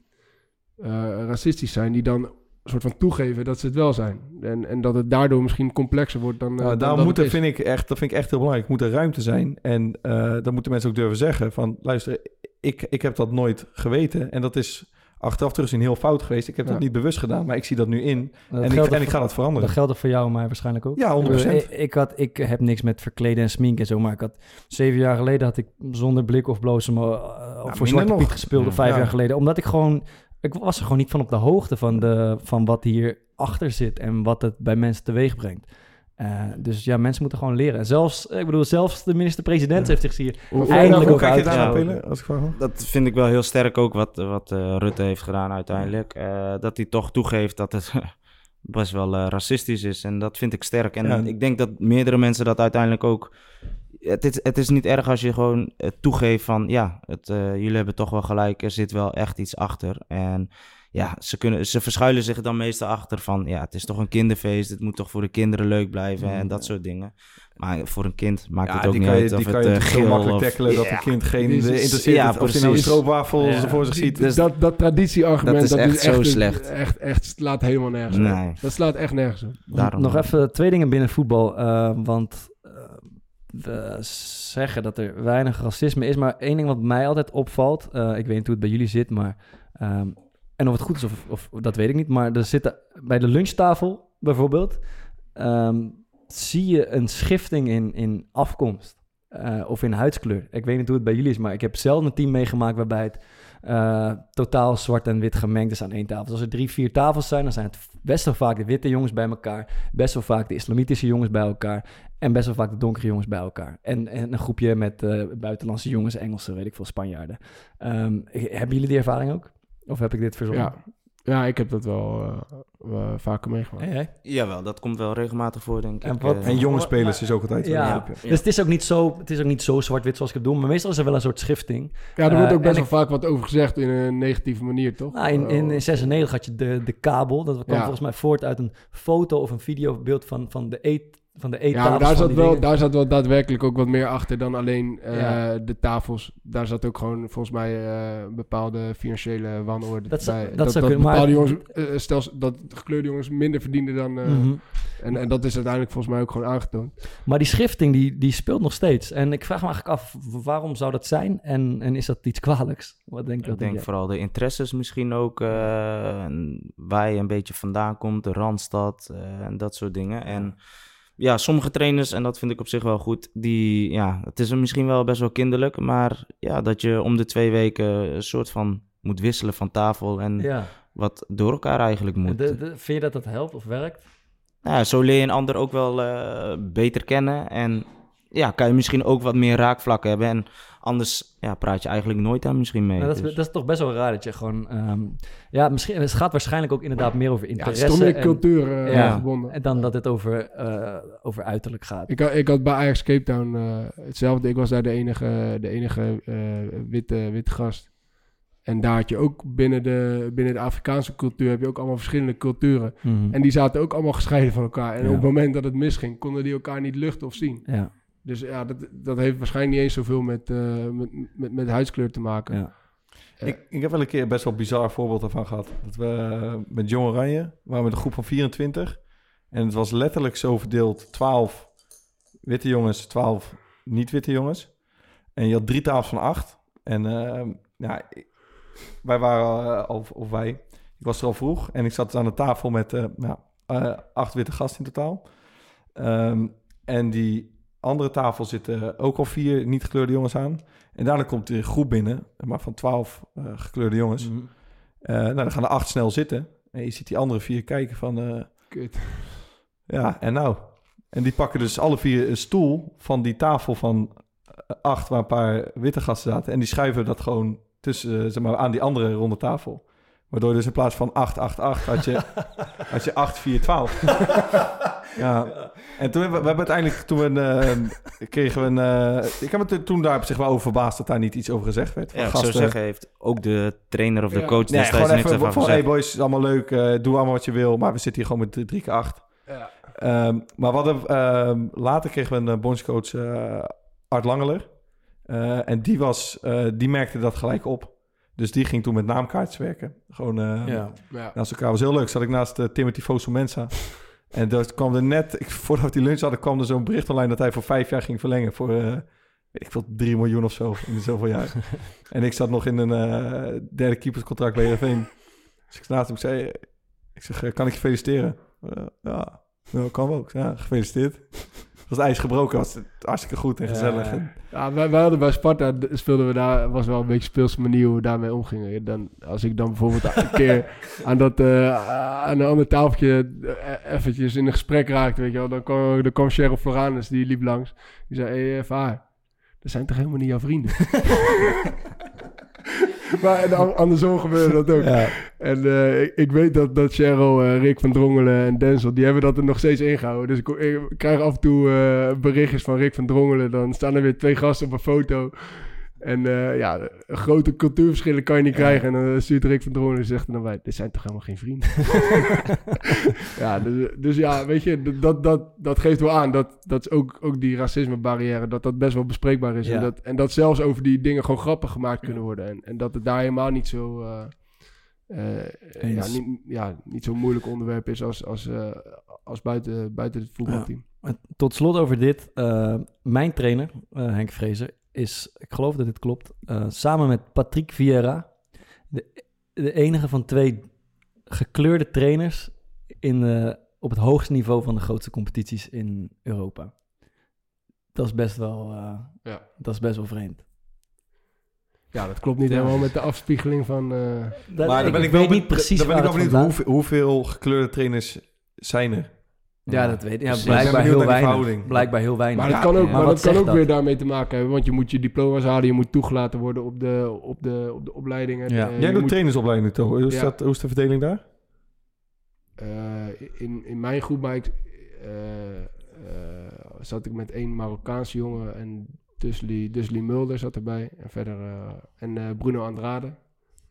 racistisch zijn, die dan soort van toegeven dat ze het wel zijn. En, en dat het daardoor misschien complexer wordt dan. eh, Nou, dan daarom moet er, vind ik echt, dat vind ik echt heel belangrijk. Moet er ruimte zijn. En eh dan moeten mensen ook durven zeggen van... luister, ik, ik heb dat nooit geweten. En dat is achteraf teruggezien heel fout geweest. Ik heb Ja. dat niet bewust gedaan, maar ik zie dat nu in. Dat en, ik, geldt en ik ga voor- dat veranderen. Dat geldt voor jou en mij waarschijnlijk ook. Ja, 100%. Ik, had, ik heb niks met verkleden en smink en zo, maar ik had zeven jaar geleden had ik zonder blik of blozen me, uh, voor minder Zwarte nog. Piet gespeeld, of vijf Ja. jaar geleden. Omdat ik gewoon, ik was er gewoon niet van op de hoogte van, de, van wat hier achter zit en wat het bij mensen teweeg brengt. Eh, dus ja, mensen moeten gewoon leren. En zelfs, ik bedoel, zelfs de minister-president heeft zich hier Hoe, eindelijk hoe daar als ik vraag? Dat vind ik wel heel sterk ook wat, wat eh, Rutte heeft gedaan uiteindelijk. Eh, dat hij toch toegeeft dat het best wel eh, racistisch is. En dat vind ik sterk. En Ja. ik denk dat meerdere mensen dat uiteindelijk ook... Het is, het is niet erg als je gewoon eh, toegeeft van... Ja, het, eh, jullie hebben toch wel gelijk. Er zit wel echt iets achter. En ja, ze, kunnen, ze verschuilen zich dan meestal achter van... Ja, het is toch een kinderfeest. Het moet toch voor de kinderen leuk blijven. En dat soort dingen. Maar voor een kind maakt het ook die niet je, uit of die het kan je eh, natuurlijk zo geel makkelijk of... tackelen... dat Ja. een kind geen is- eh, interesseert ja, of hij nou stroopwafel Ja. voor zich ziet. Dus- dat, dat traditieargument, Dat dat is is, echt zo een- slecht. Echt, echt slaat helemaal nergens op. Nee. Dat slaat echt nergens op. Daarom- Nog even twee dingen binnen voetbal. eh, want eh, zeggen dat er weinig racisme is. Maar één ding wat mij altijd opvalt. eh, ik weet niet hoe het bij jullie zit, maar. ehm, en of het goed is, of, of dat weet ik niet. Maar er zitten bij de lunchtafel bijvoorbeeld. ehm, zie je een schifting in, in afkomst eh, of in huidskleur. Ik weet niet hoe het bij jullie is, maar ik heb zelf een team meegemaakt waarbij het eh, totaal zwart en wit gemengd is aan één tafel. Dus als er drie, vier tafels zijn, dan zijn het best wel vaak de witte jongens bij elkaar, best wel vaak de islamitische jongens bij elkaar en best wel vaak de donkere jongens bij elkaar. En, en een groepje met eh, buitenlandse jongens, Engelsen, weet ik veel, Spanjaarden. Ehm, hebben jullie die ervaring ook? Of heb ik dit verzonnen? Ja, ja ik heb dat wel eh, wel vaker meegemaakt. Hey, hey. Jawel, dat komt wel regelmatig voor, denk En ik. wat- eh. En jonge Maar- spelers is ook altijd Ja, wel een groepje. dus het is ook niet zo, het is ook niet zo zwart-wit zoals ik het bedoel, maar meestal is er wel een soort schifting. Ja, er wordt Eh, ook best wel vaak wat over gezegd in een negatieve manier, toch? Nou, in, in, in 96 had je de, de kabel. Dat kwam Ja. volgens mij voort uit een foto of een videobeeld van, van de eet van de ja, eettafels. maar daar van zat, die wel, dingen. daar zat wel daadwerkelijk ook wat meer achter dan alleen eh, Ja. de tafels. Daar zat ook gewoon volgens mij eh, bepaalde financiële wanorde Dat bij. dat kunnen, maar- bepaalde jongens, eh, stel dat gekleurde jongens minder verdienden dan... eh, Mhm. en, en dat is uiteindelijk volgens mij ook gewoon aangetoond. Maar die schifting die, die speelt nog steeds. En ik vraag me eigenlijk af, waarom zou dat zijn? En, en is dat iets kwalijks? Wat denk je? Ik denk vooral de interesses misschien ook. eh, waar je een beetje vandaan komt, de Randstad eh, en dat soort dingen. En ja, sommige trainers, en dat vind ik op zich wel goed, die, ja, het is misschien wel best wel kinderlijk, maar ja, dat je om de twee weken een soort van moet wisselen van tafel en Ja. wat door elkaar eigenlijk moet. De, de- vind je dat dat helpt of werkt? Nou ja, zo leer je een ander ook wel eh, beter kennen. En ja, kan je misschien ook wat meer raakvlakken hebben. En anders ja, praat je eigenlijk nooit aan misschien mee. Nou, dat, is, Dus- dat is toch best wel raar dat je gewoon... ehm, ja, misschien, het gaat waarschijnlijk ook inderdaad meer over Ja, het interesse. is toch meer en- cultuur eh, ja, gebonden. en dan dat het over, eh, over uiterlijk gaat. Ik, had- ik had bij Ajax Cape Town eh, hetzelfde. Ik was daar de enige, de enige eh, witte, witte gast. En daar had je ook binnen de, binnen de Afrikaanse cultuur... heb je ook allemaal verschillende culturen. Mhm. En die zaten ook allemaal gescheiden van elkaar. En Ja. op het moment dat het misging, konden die elkaar niet luchten of zien. Ja, Dus ja, dat, dat heeft waarschijnlijk niet eens zoveel met, eh, met, met, met huidskleur te maken. ja. Ik, ik heb wel een keer best wel een bizar voorbeeld ervan gehad. Dat we eh, met Jong Oranje waren met een groep van 24. En het was letterlijk zo verdeeld: 12 witte jongens, 12 niet-witte jongens. En je had drie tafels van acht. En eh, ja, wij waren eh, al, of wij, ik was er al vroeg. En ik zat aan de tafel met eh, nou, eh, acht witte gasten in totaal. Ehm, en die andere tafel zitten ook al vier niet gekleurde jongens aan. En daarna komt er een groep binnen, maar van twaalf eh, gekleurde jongens. Mhm. Eh, nou, dan gaan er acht snel zitten. En je ziet die andere vier kijken van... eh, Kut. ja, en nou? En die pakken dus alle vier een stoel van die tafel van acht... waar een paar witte gasten zaten. En die schuiven dat gewoon tussen, zeg maar, aan die andere ronde tafel. Waardoor dus in plaats van 8, 8, 8 had je, had je 8, 4, 12. ja. En toen hebben we, we hebben uiteindelijk, toen we een, eh, kregen we een... eh, ik heb het toen daar op zich wel over verbaasd dat daar niet iets over gezegd werd. Van ja, zou gasten- zeggen, heeft ook de trainer of de Ja. coach Nee, destijds gewoon niks even van, hey boys, is allemaal leuk, eh, doe allemaal wat je wil, maar we zitten hier gewoon met 3 keer 8. Ja. Ehm, maar we hadden, ehm, later kregen we een bondscoach, eh, Art Langeler. Eh, en die, was, eh, die merkte dat gelijk op. Dus die ging toen met naamkaartjes werken. Gewoon eh, Ja. Ja. naast elkaar. was heel leuk. Zat ik naast eh, Timothy Fosu Mensa. En dat kwam er net, ik, voordat die lunch hadden, kwam er zo'n bericht online dat hij voor vijf jaar ging verlengen. Voor, eh, weet ik veel, 3 miljoen of zo in zoveel jaar. en ik zat nog in een derde keeperscontract bij Heerenveen. Dus ik naast hem, ik zei, ik zeg, kan ik je feliciteren? Ja, nou, kan wel. Ja, gefeliciteerd. Het was ijs gebroken, was het hartstikke goed en gezellig. Ja. Ja, wij, wij hadden bij Sparta, speelden we daar, was wel een beetje speelse manier hoe we daarmee omgingen. Dan, als ik dan bijvoorbeeld een keer aan, dat, eh, aan een ander tafeltje eh, eventjes in een gesprek raakte, weet je wel. Dan kwam, dan kwam Cheryl Floranus, die liep langs. Die zei, hey, Vaar, dat zijn toch helemaal niet jouw vrienden? maar andersom gebeurde dat ook. ja. En eh, ik, ik weet dat, dat Cheryl, eh, Rick van Drongelen en Denzel, die hebben dat er nog steeds ingehouden. Dus ik, ik krijg af en toe eh, berichtjes van Rick van Drongelen. Dan staan er weer twee gasten op een foto. En eh, ja, grote cultuurverschillen kan je niet krijgen. En dan stuurt Rick van Drongelen en zegt er dan bij, dit zijn toch helemaal geen vrienden? ja, dus, dus ja, weet je, dat, dat, dat geeft wel aan. Dat, dat is ook, ook die racismebarrière, dat dat best wel bespreekbaar is. Ja. En, dat, en dat zelfs over die dingen gewoon grappen gemaakt kunnen worden. En, en dat het daar helemaal niet zo... eh, ja, niet, ja, niet zo'n moeilijk onderwerp is als, als, als buiten, buiten het voetbalteam. Tot slot over dit. mijn trainer, Henk Vrezer, is, ik geloof dat dit klopt, eh, samen met Patrick Vieira, de, de enige van twee gekleurde trainers in de op het hoogste niveau van de grootste competities in Europa. Dat is best wel, eh, Ja. dat is best wel vreemd. Ja, dat klopt niet helemaal met de afspiegeling van... eh, Dat- maar ik dan ben ik wel weet niet precies dan ben ik wel benieuwd hoeveel, hoeveel gekleurde trainers zijn er. Ja, dat weet ik. Ja, Precies. Ben blijkbaar heel weinig. Blijkbaar heel weinig. Maar dat kan ook, ja. maar dat kan ook dat? weer daarmee te maken hebben. Want je moet je diploma's halen, je moet toegelaten worden op de, op de, op de opleidingen. Ja. Eh, Jij je doet moet- trainersopleiding toch? Hoe is, Ja. dat, hoe is de verdeling daar? eh, in, in mijn groep maar ik, eh, eh, zat ik met één Marokkaanse jongen en Dusli, Dusli Mulder zat erbij. En verder eh, en eh, Bruno Andrade,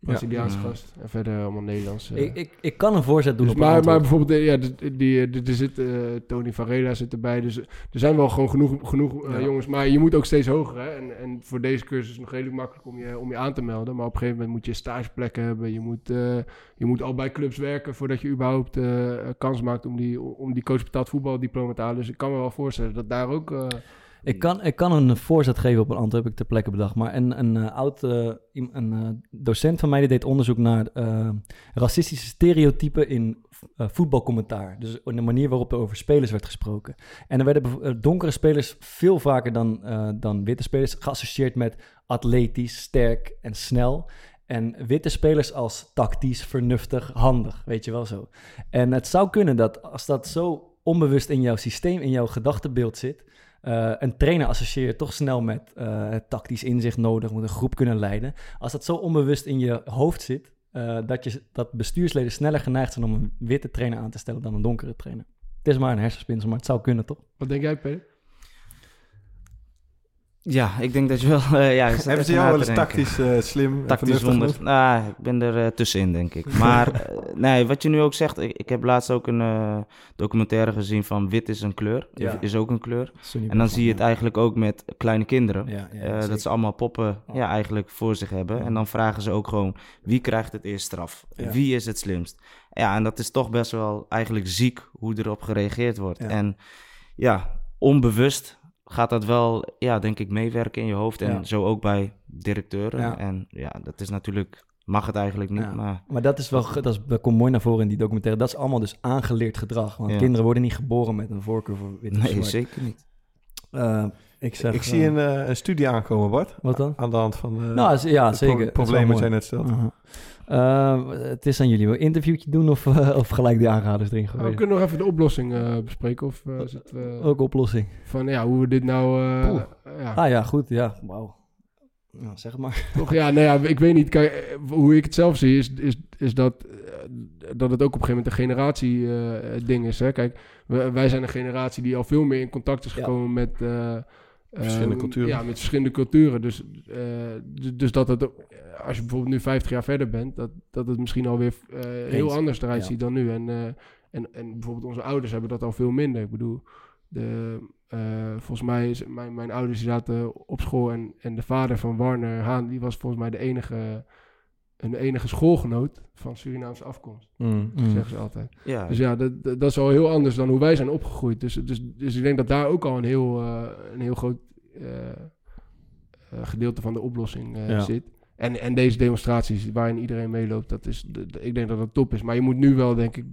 Braziliaanse Ja. gast. En verder allemaal Nederlands. eh. Ik, ik, ik kan een voorzet doen Dus op maar, maar bijvoorbeeld, eh, ja, die, die, die- er zit, eh, Tony Varela zit erbij. Dus er zijn wel gewoon genoeg, genoeg eh, Ja. jongens. Maar je moet ook steeds hoger. Hè? En, en voor deze cursus is het nog redelijk makkelijk om je, om je aan te melden. Maar op een gegeven moment moet je stageplekken hebben. Je moet, eh, je moet al bij clubs werken voordat je überhaupt eh, kans maakt om die, om die coach betaald voetbaldiploma te halen. Dus ik kan me wel voorstellen dat daar ook... Ik kan, ik kan een voorzet geven op een antwoord, heb ik ter plekke bedacht. Maar een, een eh, oud eh, een, eh, docent van mij die deed onderzoek naar racistische stereotypen in voetbalcommentaar. Dus in de manier waarop er over spelers werd gesproken. En er werden donkere spelers veel vaker dan, dan witte spelers geassocieerd met atletisch, sterk en snel. En witte spelers als tactisch, vernuftig, handig, weet je wel zo. En het zou kunnen dat als dat zo onbewust in jouw systeem, in jouw gedachtebeeld zit, eh, een trainer associeer je toch snel met eh, tactisch inzicht nodig, moet een groep kunnen leiden. Als dat zo onbewust in je hoofd zit, eh, dat, je, dat bestuursleden sneller geneigd zijn om een witte trainer aan te stellen dan een donkere trainer. Het is maar een hersenspinsel, maar het zou kunnen, toch? wat denk jij, Peter? Ja, ik denk dat je wel... eh, ja, Hebben ze jou wel eens tactisch eh, slim Tactisch wonder. Nou, ik ben er eh, tussenin, denk ik. Maar nee, wat je nu ook zegt, ik, ik heb laatst ook een documentaire gezien van wit is een kleur. Ja. Is ook een kleur. En dan zie je het eigenlijk ook met kleine kinderen. Ja, ja, zeker. dat ze allemaal poppen ja, eigenlijk voor zich hebben. En dan vragen ze ook gewoon, wie krijgt het eerst straf? Wie is het slimst? Ja, en dat is toch best wel eigenlijk ziek hoe erop gereageerd wordt. En ja, onbewust gaat dat wel, ja, denk ik, meewerken in je hoofd. En Ja. zo ook bij directeuren. Ja. En ja, dat is natuurlijk, mag het eigenlijk niet, Ja. maar... Maar dat is wel, dat, is, dat komt mooi naar voren in die documentaire. Dat is allemaal dus aangeleerd gedrag. Want Ja. kinderen worden niet geboren met een voorkeur voor wit of Nee, zwart. zeker niet. Eh, ik zeg, Ik zie eh, een, eh, een studie aankomen, Bart. Wat dan? Aan de hand van eh, Nou, ja, zeker. Dat is wel probleem wat mooi. jij net stelt. Aha. Eh, het is aan jullie. Wil je een interviewtje doen of, eh, of gelijk die aanraders erin Nou, we gooien? kunnen nog even de oplossing eh, bespreken. Of eh, is het, Ook oplossing. van ja, hoe we dit nou... eh, ja. Ah ja, goed. Ja, wauw. Nou, zeg maar. Toch, ja, nou ja, ik weet niet. Kijk, hoe ik het zelf zie, is, is, is dat, dat het ook op een gegeven moment een generatie-ding is. Hè? Kijk, we- wij zijn een generatie die al veel meer in contact is Ja. gekomen met... eh, Verschillende eh, culturen. Ja, met verschillende culturen. Dus, eh, dus, dus dat het, ook- als je bijvoorbeeld nu 50 jaar verder bent, dat, dat het misschien alweer eh heel Eens. anders eruit Ja. ziet dan nu. En, eh, en, en bijvoorbeeld onze ouders hebben dat al veel minder. Ik bedoel, de, eh, volgens mij is mijn, mijn ouders zaten op school en, en de vader van Warner Haan, die was volgens mij de enige, een enige schoolgenoot van Surinaamse afkomst, Mm. zeggen ze altijd. Ja, Dus ja, dat, dat is al heel anders dan hoe wij zijn opgegroeid. Dus, dus, dus ik denk dat daar ook al een heel, eh, een heel groot eh, eh, gedeelte van de oplossing eh, Ja. zit. En, en deze demonstraties waarin iedereen meeloopt, dat is, ik denk dat dat top is. Maar je moet nu wel, denk ik,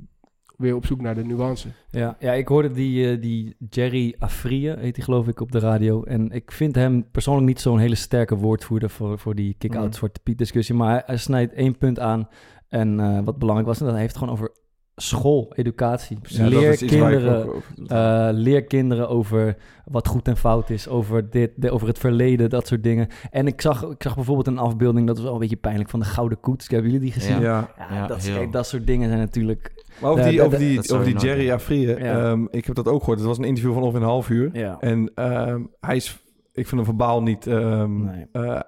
weer op zoek naar de nuance. Ja, ja ik hoorde die, eh, die Jerry Afrië, heet hij geloof ik, op de radio. En ik vind hem persoonlijk niet zo'n hele sterke woordvoerder voor, voor die kick-out Mm. Zwarte Piet discussie. Maar hij, hij snijdt één punt aan. En eh, wat belangrijk was, en dat hij heeft het gewoon over school, educatie. Ja, leer, kinderen, ook eh, leer kinderen over wat goed en fout is, over, dit, de- over het verleden, dat soort dingen. En ik zag, ik zag bijvoorbeeld een afbeelding, dat was wel een beetje pijnlijk, van de Gouden Koets. Hebben jullie die gezien? Ja. Ja. Ja, Ja, dat, kijk, dat soort dingen zijn natuurlijk... Maar over Ja, die, over die, over die Jerry. Afrië, Ja. ehm, ik heb dat ook gehoord. Het was een interview van ongeveer een half uur. Ja. En ehm, hij is, ik vind hem verbaal niet... ehm, Nee. eh,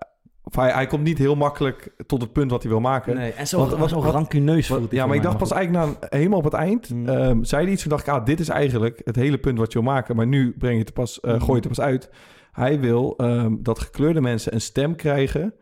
of hij, hij komt niet heel makkelijk tot het punt wat hij wil maken. Nee, en zo, Want- was wat- rancuneus voelt hij ja, maar ik dacht pas goed. eigenlijk na, helemaal op het eind. Mm. ehm, zei hij iets, toen dacht ik, ah, dit is eigenlijk het hele punt wat je wil maken. Maar nu breng je het pas, eh, gooi je het er pas uit. Hij wil ehm, dat gekleurde mensen een stem krijgen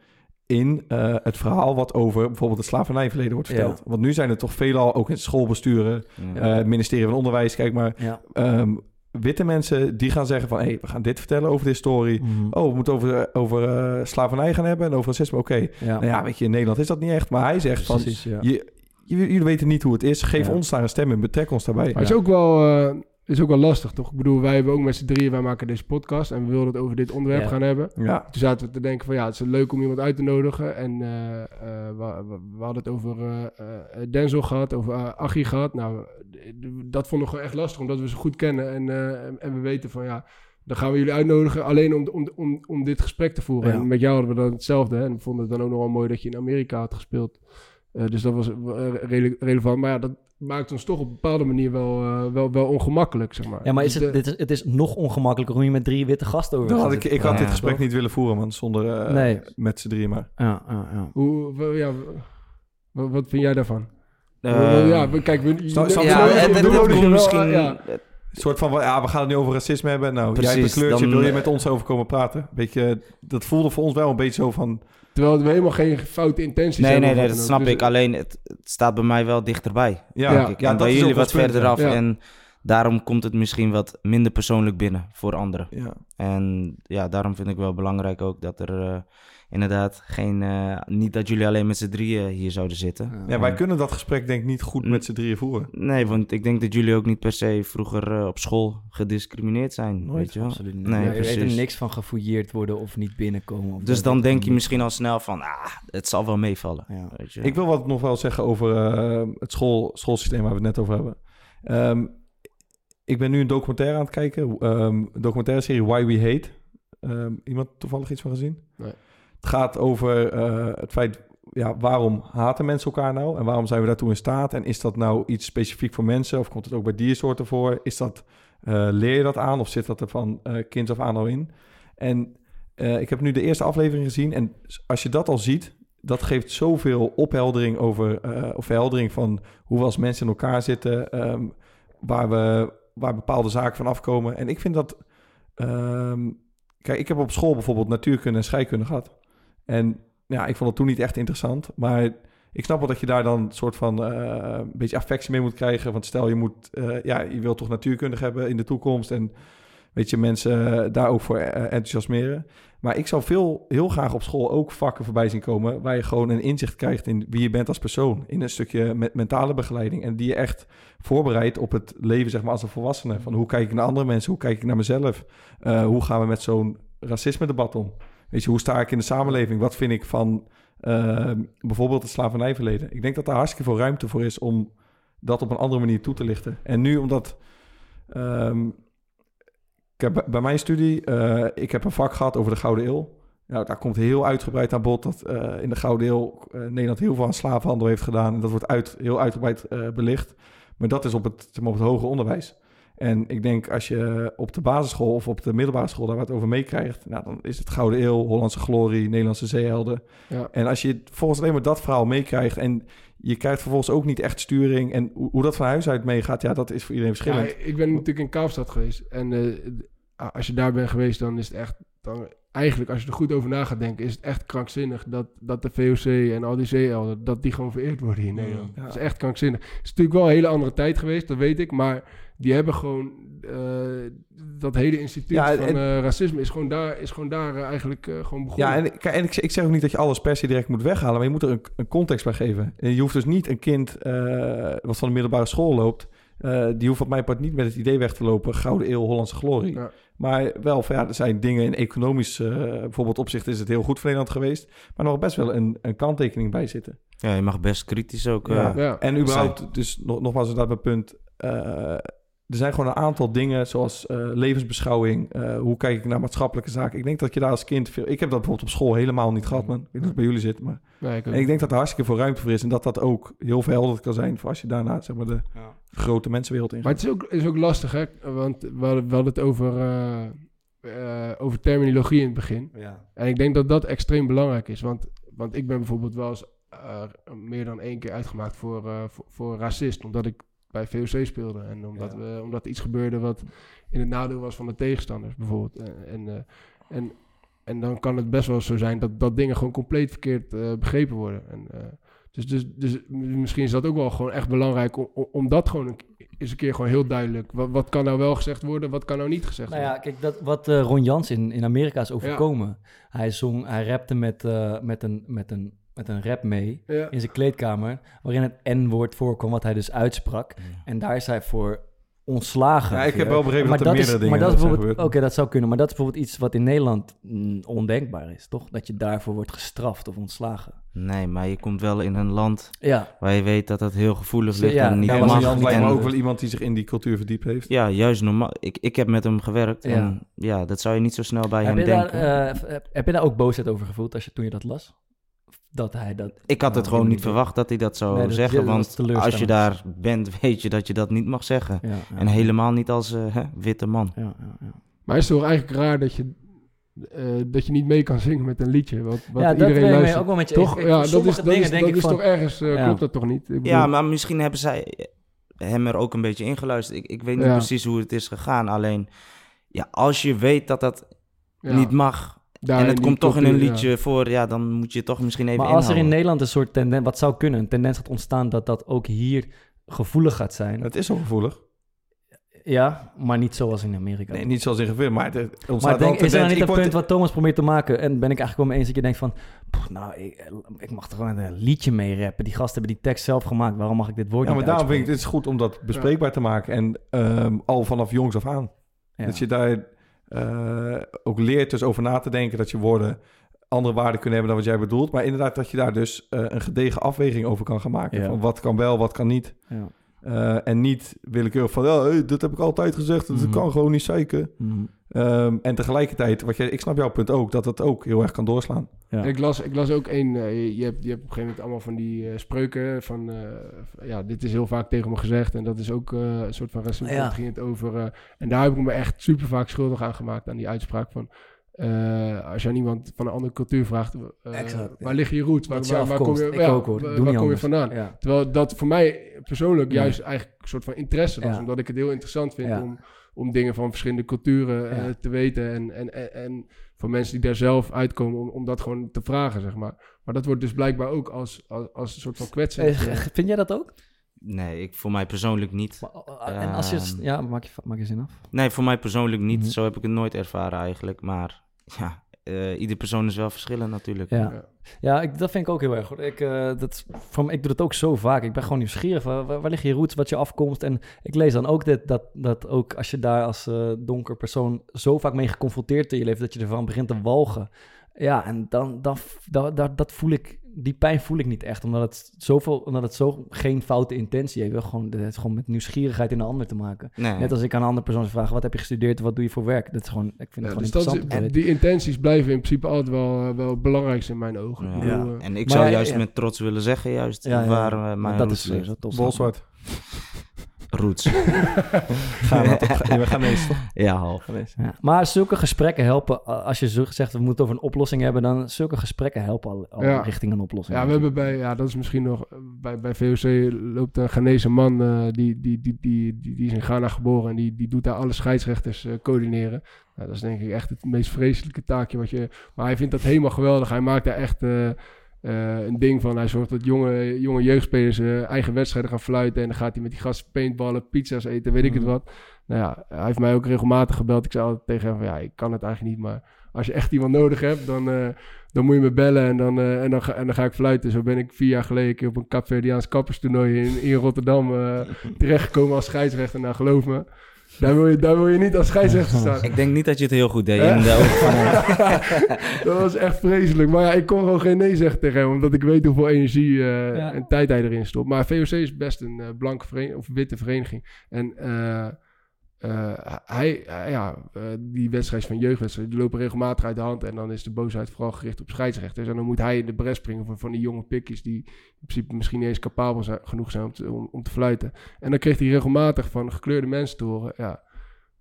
in eh, het verhaal wat over bijvoorbeeld het slavernijverleden wordt Ja. verteld. Want nu zijn er toch veelal, ook in schoolbesturen, Ja. eh, het ministerie van Onderwijs, kijk maar, Ja. ehm, witte mensen die gaan zeggen van, hé, hey, we gaan dit vertellen over de historie. Mhm. Oh, we moeten over, over eh, slavernij gaan hebben en over racisme. Oké, ja. nou ja, weet je, in Nederland is dat niet echt. Maar hij zegt van, ja. je, jullie, weten niet hoe het is. Geef Ja. ons daar een stem in. Betrek ons daarbij. Maar het is ook wel, eh, is ook wel lastig, toch? Ik bedoel, wij hebben ook met z'n drieën, wij maken deze podcast en we wilden het over dit onderwerp Ja. gaan hebben. Ja. Toen zaten we te denken van ja, het is leuk om iemand uit te nodigen. En eh, eh, we, we- we hadden het over eh, eh, Denzel gehad, over uh, Achie gehad. Nou, dat vonden we gewoon echt lastig, omdat we ze goed kennen. En, eh, en, we weten van ja, dan gaan we jullie uitnodigen alleen om, om, om, om dit gesprek te voeren. Ja. En met jou hadden we dan hetzelfde. Hè? En we vonden het dan ook nog wel mooi dat je in Amerika had gespeeld. Eh, dus dat was rele- relevant. Maar ja, dat maakt ons toch op een bepaalde manier wel, eh, wel, wel ongemakkelijk, zeg maar. Ja, maar is Dus het, de- dit is, het is nog ongemakkelijker om je met drie witte gasten over Dan te had ik, ik had dit gesprek toch? niet willen voeren, man. Zonder eh, Nee. met z'n drieën maar. Ja, ja, ja. Hoe, ja, wat, wat vind jij daarvan? Eh, ja, we- kijk, we, ja, misschien... Een soort van, ja, we gaan het nu over racisme hebben. Nou, jij hebt een kleurtje, dan, wil je met ons over komen praten? Beetje, dat voelde voor ons wel een beetje zo van... Terwijl we helemaal geen foute intenties Nee, hebben. nee, nee, dat snap ook. ik. Alleen, het, het staat bij mij wel dichterbij. Ja, Ja. denk ik. ja, en dat bij is jullie wat punt, verder af. ja. En daarom komt het misschien wat minder persoonlijk binnen voor anderen. Ja. En ja, daarom vind ik wel belangrijk ook dat er eh, inderdaad geen... eh, niet dat jullie alleen met z'n drieën hier zouden zitten. ja, wij En- kunnen dat gesprek denk ik niet goed met z'n drieën voeren. Nee, want ik denk dat jullie ook niet per se vroeger eh, op school gediscrimineerd zijn. Nooit, weet je wel? Absoluut niet. Nee, Nee, je weet er niks van gefouilleerd worden of niet binnenkomen. Of Dus dan denk je misschien al snel van, ah, het zal wel meevallen. Ja. Weet je? Ik wil wat nog wel zeggen over eh, het school, schoolsysteem waar we het net over hebben. Ehm, ik ben nu een documentaire aan het kijken. een documentaire serie Why We Hate. Ehm, iemand toevallig iets van gezien? Nee. Het gaat over eh, het feit, ja, waarom haten mensen elkaar nou? En waarom zijn we daartoe in staat? En is dat nou iets specifiek voor mensen? Of komt het ook bij diersoorten voor? Is dat, eh, leer je dat aan? Of zit dat er van eh kinds af aan al in? En ik heb nu de eerste aflevering gezien. En als je dat al ziet, dat geeft zoveel opheldering over, of verheldering van hoe we als mensen in elkaar zitten, ehm, waar, we, waar bepaalde zaken van afkomen. En ik vind dat, ehm, kijk, ik heb op school bijvoorbeeld natuurkunde en scheikunde gehad. En ja, ik vond het toen niet echt interessant, maar ik snap wel dat je daar dan een soort van eh, een beetje affectie mee moet krijgen. Want stel je moet, eh, ja, je wilt toch natuurkundig hebben in de toekomst en weet je, mensen eh, daar ook voor eh, enthousiasmeren. Maar ik zou veel, heel graag op school ook vakken voorbij zien komen... waar je gewoon een inzicht krijgt in wie je bent als persoon. In een stukje met mentale begeleiding. En die je echt voorbereidt op het leven zeg maar, als een volwassene. Van hoe kijk ik naar andere mensen? Hoe kijk ik naar mezelf? Eh, hoe gaan we met zo'n racisme-debat om? Weet je, hoe sta ik in de samenleving? Wat vind ik van eh, bijvoorbeeld het slavernijverleden? Ik denk dat daar hartstikke veel ruimte voor is... om dat op een andere manier toe te lichten. En nu omdat... ehm, Kijk, bij, mijn studie, eh, ik heb een vak gehad over de Gouden Eeuw. Nou, daar komt heel uitgebreid aan bod dat eh, in de Gouden Eeuw eh, Nederland heel veel aan slavenhandel heeft gedaan. En dat wordt uit, heel uitgebreid belicht. Maar dat is op het, zeg maar, op het hoger onderwijs. En ik denk als je op de basisschool of op de middelbare school daar wat over meekrijgt, nou, dan is het Gouden Eeuw, Hollandse Glorie, Nederlandse zeehelden. Ja. En als je volgens alleen maar dat verhaal meekrijgt en je krijgt vervolgens ook niet echt sturing en hoe, hoe dat van huis uit meegaat, ja, dat is voor iedereen Ja, verschillend. ik ben natuurlijk in Kaapstad geweest. En als je daar bent geweest, dan is het echt... Dan, eigenlijk, als je er goed over na gaat denken, is het echt krankzinnig dat, dat de VOC en al die zeehelden, dat die gewoon vereerd worden hier in Nederland. Ja. Dat is echt krankzinnig. Het is natuurlijk wel een hele andere tijd geweest, dat weet ik. Maar die hebben gewoon... eh, dat hele instituut Ja, van en- eh, racisme is gewoon daar, is gewoon daar eh, eigenlijk eh, gewoon begonnen. Ja, en, ik, ik zeg ook niet dat je alles per se direct moet weghalen, maar je moet er een, een context bij geven. En je hoeft dus niet een kind eh, wat van de middelbare school loopt, eh, die hoeft op mijn part niet met het idee weg te lopen, Gouden Eeuw, Hollandse glorie. Ja. Maar wel, van, ja, er zijn dingen in economisch eh, bijvoorbeeld opzicht is het heel goed voor Nederland geweest, maar nog best wel een, een kanttekening bij zitten. Ja, je mag best kritisch ook. eh, Ja. Ja. En überhaupt, dus nog, nogmaals inderdaad mijn punt. Er zijn gewoon een aantal dingen, zoals eh, levensbeschouwing. eh, hoe kijk ik naar maatschappelijke zaken? Ik denk dat je daar als kind veel... Ik heb dat bijvoorbeeld op school helemaal niet gehad, man. Ik weet niet of het bij jullie zit, maar... Nee, ik En ik denk dat er hartstikke veel ruimte voor is. En dat dat ook heel verhelderend kan zijn... voor als je daarna, zeg maar, de grote mensenwereld in Maar het is ook, is ook lastig, hè? Want we hadden, het over, eh, eh, over terminologie in het begin. Ja. En ik denk dat dat extreem belangrijk is. Want, want ik ben bijvoorbeeld wel eens eh, meer dan één keer uitgemaakt voor, eh, voor, voor racist. Omdat ik bij VOC speelde. En omdat, Ja. we, omdat iets gebeurde wat in het nadeel was van de tegenstanders, bijvoorbeeld. En, en, eh, en, en dan kan het best wel zo zijn dat, dat dingen gewoon compleet verkeerd eh, begrepen worden. En, eh, dus, dus, dus misschien is dat ook wel gewoon echt belangrijk om, om- dat gewoon een, eens een keer gewoon heel duidelijk. Wat, wat kan nou wel gezegd worden, wat kan nou niet gezegd Nou ja, worden? kijk, dat, wat eh, Ron Jans in, in Amerika is overkomen. Hij zong, hij rapte met, eh, met, een, met een met een rap mee Ja. in zijn kleedkamer, waarin het N-woord voorkwam, wat hij dus uitsprak. En daar is hij voor ontslagen. Ja, ik heb wel begrepen Maar dat er is- meerdere dingen Maar dat is zijn bijvoorbeeld, oké, dat zou kunnen, maar dat is bijvoorbeeld iets wat in Nederland mm, ondenkbaar is, toch? Dat je daarvoor wordt gestraft of ontslagen. Nee, maar je komt wel in een land Ja, waar je weet dat het heel gevoelig ligt Ja, en niet Ja, mag. al Jan lijkt me En- ook wel iemand die zich in die cultuur verdiept heeft. Ja, juist normaal. Ik, ik heb met hem gewerkt Ja. en ja, dat zou je niet zo snel bij heb hem je, denken. eh, heb, heb je daar ook boosheid over gevoeld als je, toen je dat las? Dat hij dat... ik had het nou, gewoon niet verwacht dat hij dat zou Nee, dat- zeggen, want als je daar bent, weet je dat je dat niet mag zeggen. Ja, ja, En helemaal niet als eh, hè, witte man. Ja, ja, ja. Maar is het toch eigenlijk raar dat je, eh, dat je niet mee kan zingen met een liedje? Wat, wat ja, dat iedereen luistert. ook wel met je toch? Ik- ja, dat is, dat dingen is, denk dat ik is van- toch ergens, eh, Ja. klopt dat toch niet? Ik bedoel, Ja, maar misschien hebben zij hem er ook een beetje ingeluisterd. Ik, ik weet niet Ja. precies hoe het is gegaan. Alleen, ja, als je weet dat dat ja, niet mag en het komt toch in een ja. liedje voor, ja, dan moet je toch misschien even Maar als er in. Nederland een soort tendens... Wat zou kunnen? Een tendens gaat ontstaan dat dat ook hier gevoelig gaat zijn. Het is zo gevoelig. Ja, maar niet zoals in Amerika. Nee, niet zoals in geveer, maar het ontstaat Maar denk, wel is er nou niet Ik een punt wat Thomas probeert te maken? En ben ik eigenlijk wel mee eens dat je denkt van... "Pff, nou, ik, ik mag toch gewoon een liedje mee rappen. Die gasten hebben die tekst zelf gemaakt. Waarom mag ik dit woord Ja, maar niet daarom vind ik het is goed om dat bespreekbaar te maken. En ehm, al vanaf jongs af aan. Ja. Dat je daar eh, ook leert dus over na te denken. Dat je woorden andere waarden kunnen hebben dan wat jij bedoelt. Maar inderdaad dat je daar dus eh, een gedegen afweging over kan gaan maken. Ja. Van wat kan wel, wat kan niet. Ja. Eh, en niet willekeurig van, ja, hey, dat heb ik altijd gezegd. Dat Mhm. kan gewoon niet zeiken. Mhm. Ehm, en tegelijkertijd, wat jij, ik snap jouw punt ook, dat het ook heel erg kan doorslaan. Ja. Ik, las, ik las ook één, eh, je, je hebt, je hebt op een gegeven moment allemaal van die eh, spreuken van, eh, ja, dit is heel vaak tegen me gezegd en dat is ook eh, een soort van racisme. Ja. Het ging het over, eh, en daar heb ik me echt super vaak schuldig aan gemaakt, aan die uitspraak van, eh, als je aan iemand van een andere cultuur vraagt, eh, Exact, ja. waar liggen je roots? Waar, kom je, ja, ook, hoor. waar- kom je vandaan? Ja. Terwijl dat voor mij persoonlijk juist eigenlijk een soort van interesse was. Ja. Omdat ik het heel interessant vind Ja. om, om dingen van verschillende culturen eh, te weten. En, en, en, en van mensen die daar zelf uitkomen om, om dat gewoon te vragen, zeg maar. Maar dat wordt dus blijkbaar ook als, als, als een soort van kwetsend. Eh, Vind jij dat ook? Nee, ik, voor mij persoonlijk niet. Maar, en als je... Ehm. Ja, maak je, maak je zin af. Nee, voor mij persoonlijk niet. Mhm. Zo heb ik het nooit ervaren eigenlijk. Maar ja, eh ieder persoon is wel verschillend natuurlijk. Ja, Ja. ik, dat vind ik ook heel erg goed. Ik, eh, dat, van, ik doe dat ook zo vaak. Ik ben gewoon nieuwsgierig. Waar, waar, waar liggen je roots, wat je afkomst? En ik lees dan ook dit, dat, dat ook als je daar als eh, donker persoon zo vaak mee geconfronteerd in je leven, dat je ervan begint te walgen. Ja, en dan, dan, dan, dat, dat voel ik, die pijn voel ik niet echt, omdat het zoveel, omdat het zo geen foute intentie heeft. Wel Gewoon, het heeft gewoon met nieuwsgierigheid in een ander te maken. Nee. Net als ik aan een andere persoon vraag, wat heb je gestudeerd, wat doe je voor werk? Dat is gewoon, ik vind ja, het gewoon dus dat is- interessant. die intenties blijven in principe altijd wel, eh, wel het belangrijkste in mijn ogen. Ja. Ik bedoel, eh, En ik Maar zou ja, juist ja. met trots willen zeggen, juist Ja, ja, waar eh, mijn dat is tof. Bolzwart. Roots. Gaan we toch- we gaan eens toch? ja, half. Ja. Maar zulke gesprekken helpen, als je zo zegt we moeten over een oplossing hebben, dan zulke gesprekken helpen al, al Ja. richting een oplossing. Ja, we hebben bij, ja, dat is misschien nog, eh, bij, bij VOC loopt een Ghanese man, eh, die, die, die, die, die, die is in Ghana geboren en die, die doet daar alle scheidsrechters eh, coördineren. Nou, dat is denk ik echt het meest vreselijke taakje wat je, maar hij vindt dat helemaal geweldig. Hij maakt daar echt eh, eh, een ding van. Hij zorgt dat jonge, jonge jeugdspelers eh, eigen wedstrijden gaan fluiten en dan gaat hij met die gasten paintballen, pizza's eten, weet ik het Mhm. wat. Nou ja, hij heeft mij ook regelmatig gebeld. Ik zei altijd tegen hem van, ja, ik kan het eigenlijk niet, maar als je echt iemand nodig hebt, dan, eh, dan moet je me bellen en dan, en, dan ga, en dan ga ik fluiten. Zo ben ik vier jaar geleden op een Capverdiaans kapperstoernooi in, in Rotterdam terechtgekomen als scheidsrechter. Nou, geloof me, daar wil je, daar wil je niet als scheidsrechter staan. Ik denk niet dat je het heel goed deed. In de ogen van hem. dat was echt vreselijk. Maar ja, ik kon gewoon geen nee zeggen tegen hem, omdat ik weet hoeveel energie eh, Ja. en tijd hij erin stopt. Maar VOC is best een eh, blanke vereniging, of witte vereniging. En eh, eh, hij, hij- ja, eh, die wedstrijd van jeugdwedstrijden, die lopen regelmatig uit de hand. En dan is de boosheid vooral gericht op scheidsrechters. En dan moet hij in de bres springen voor van die jonge pikjes die in principe misschien niet eens capabel zijn, genoeg zijn om te, om, om te fluiten. En dan kreeg hij regelmatig van gekleurde mensen te horen, ja,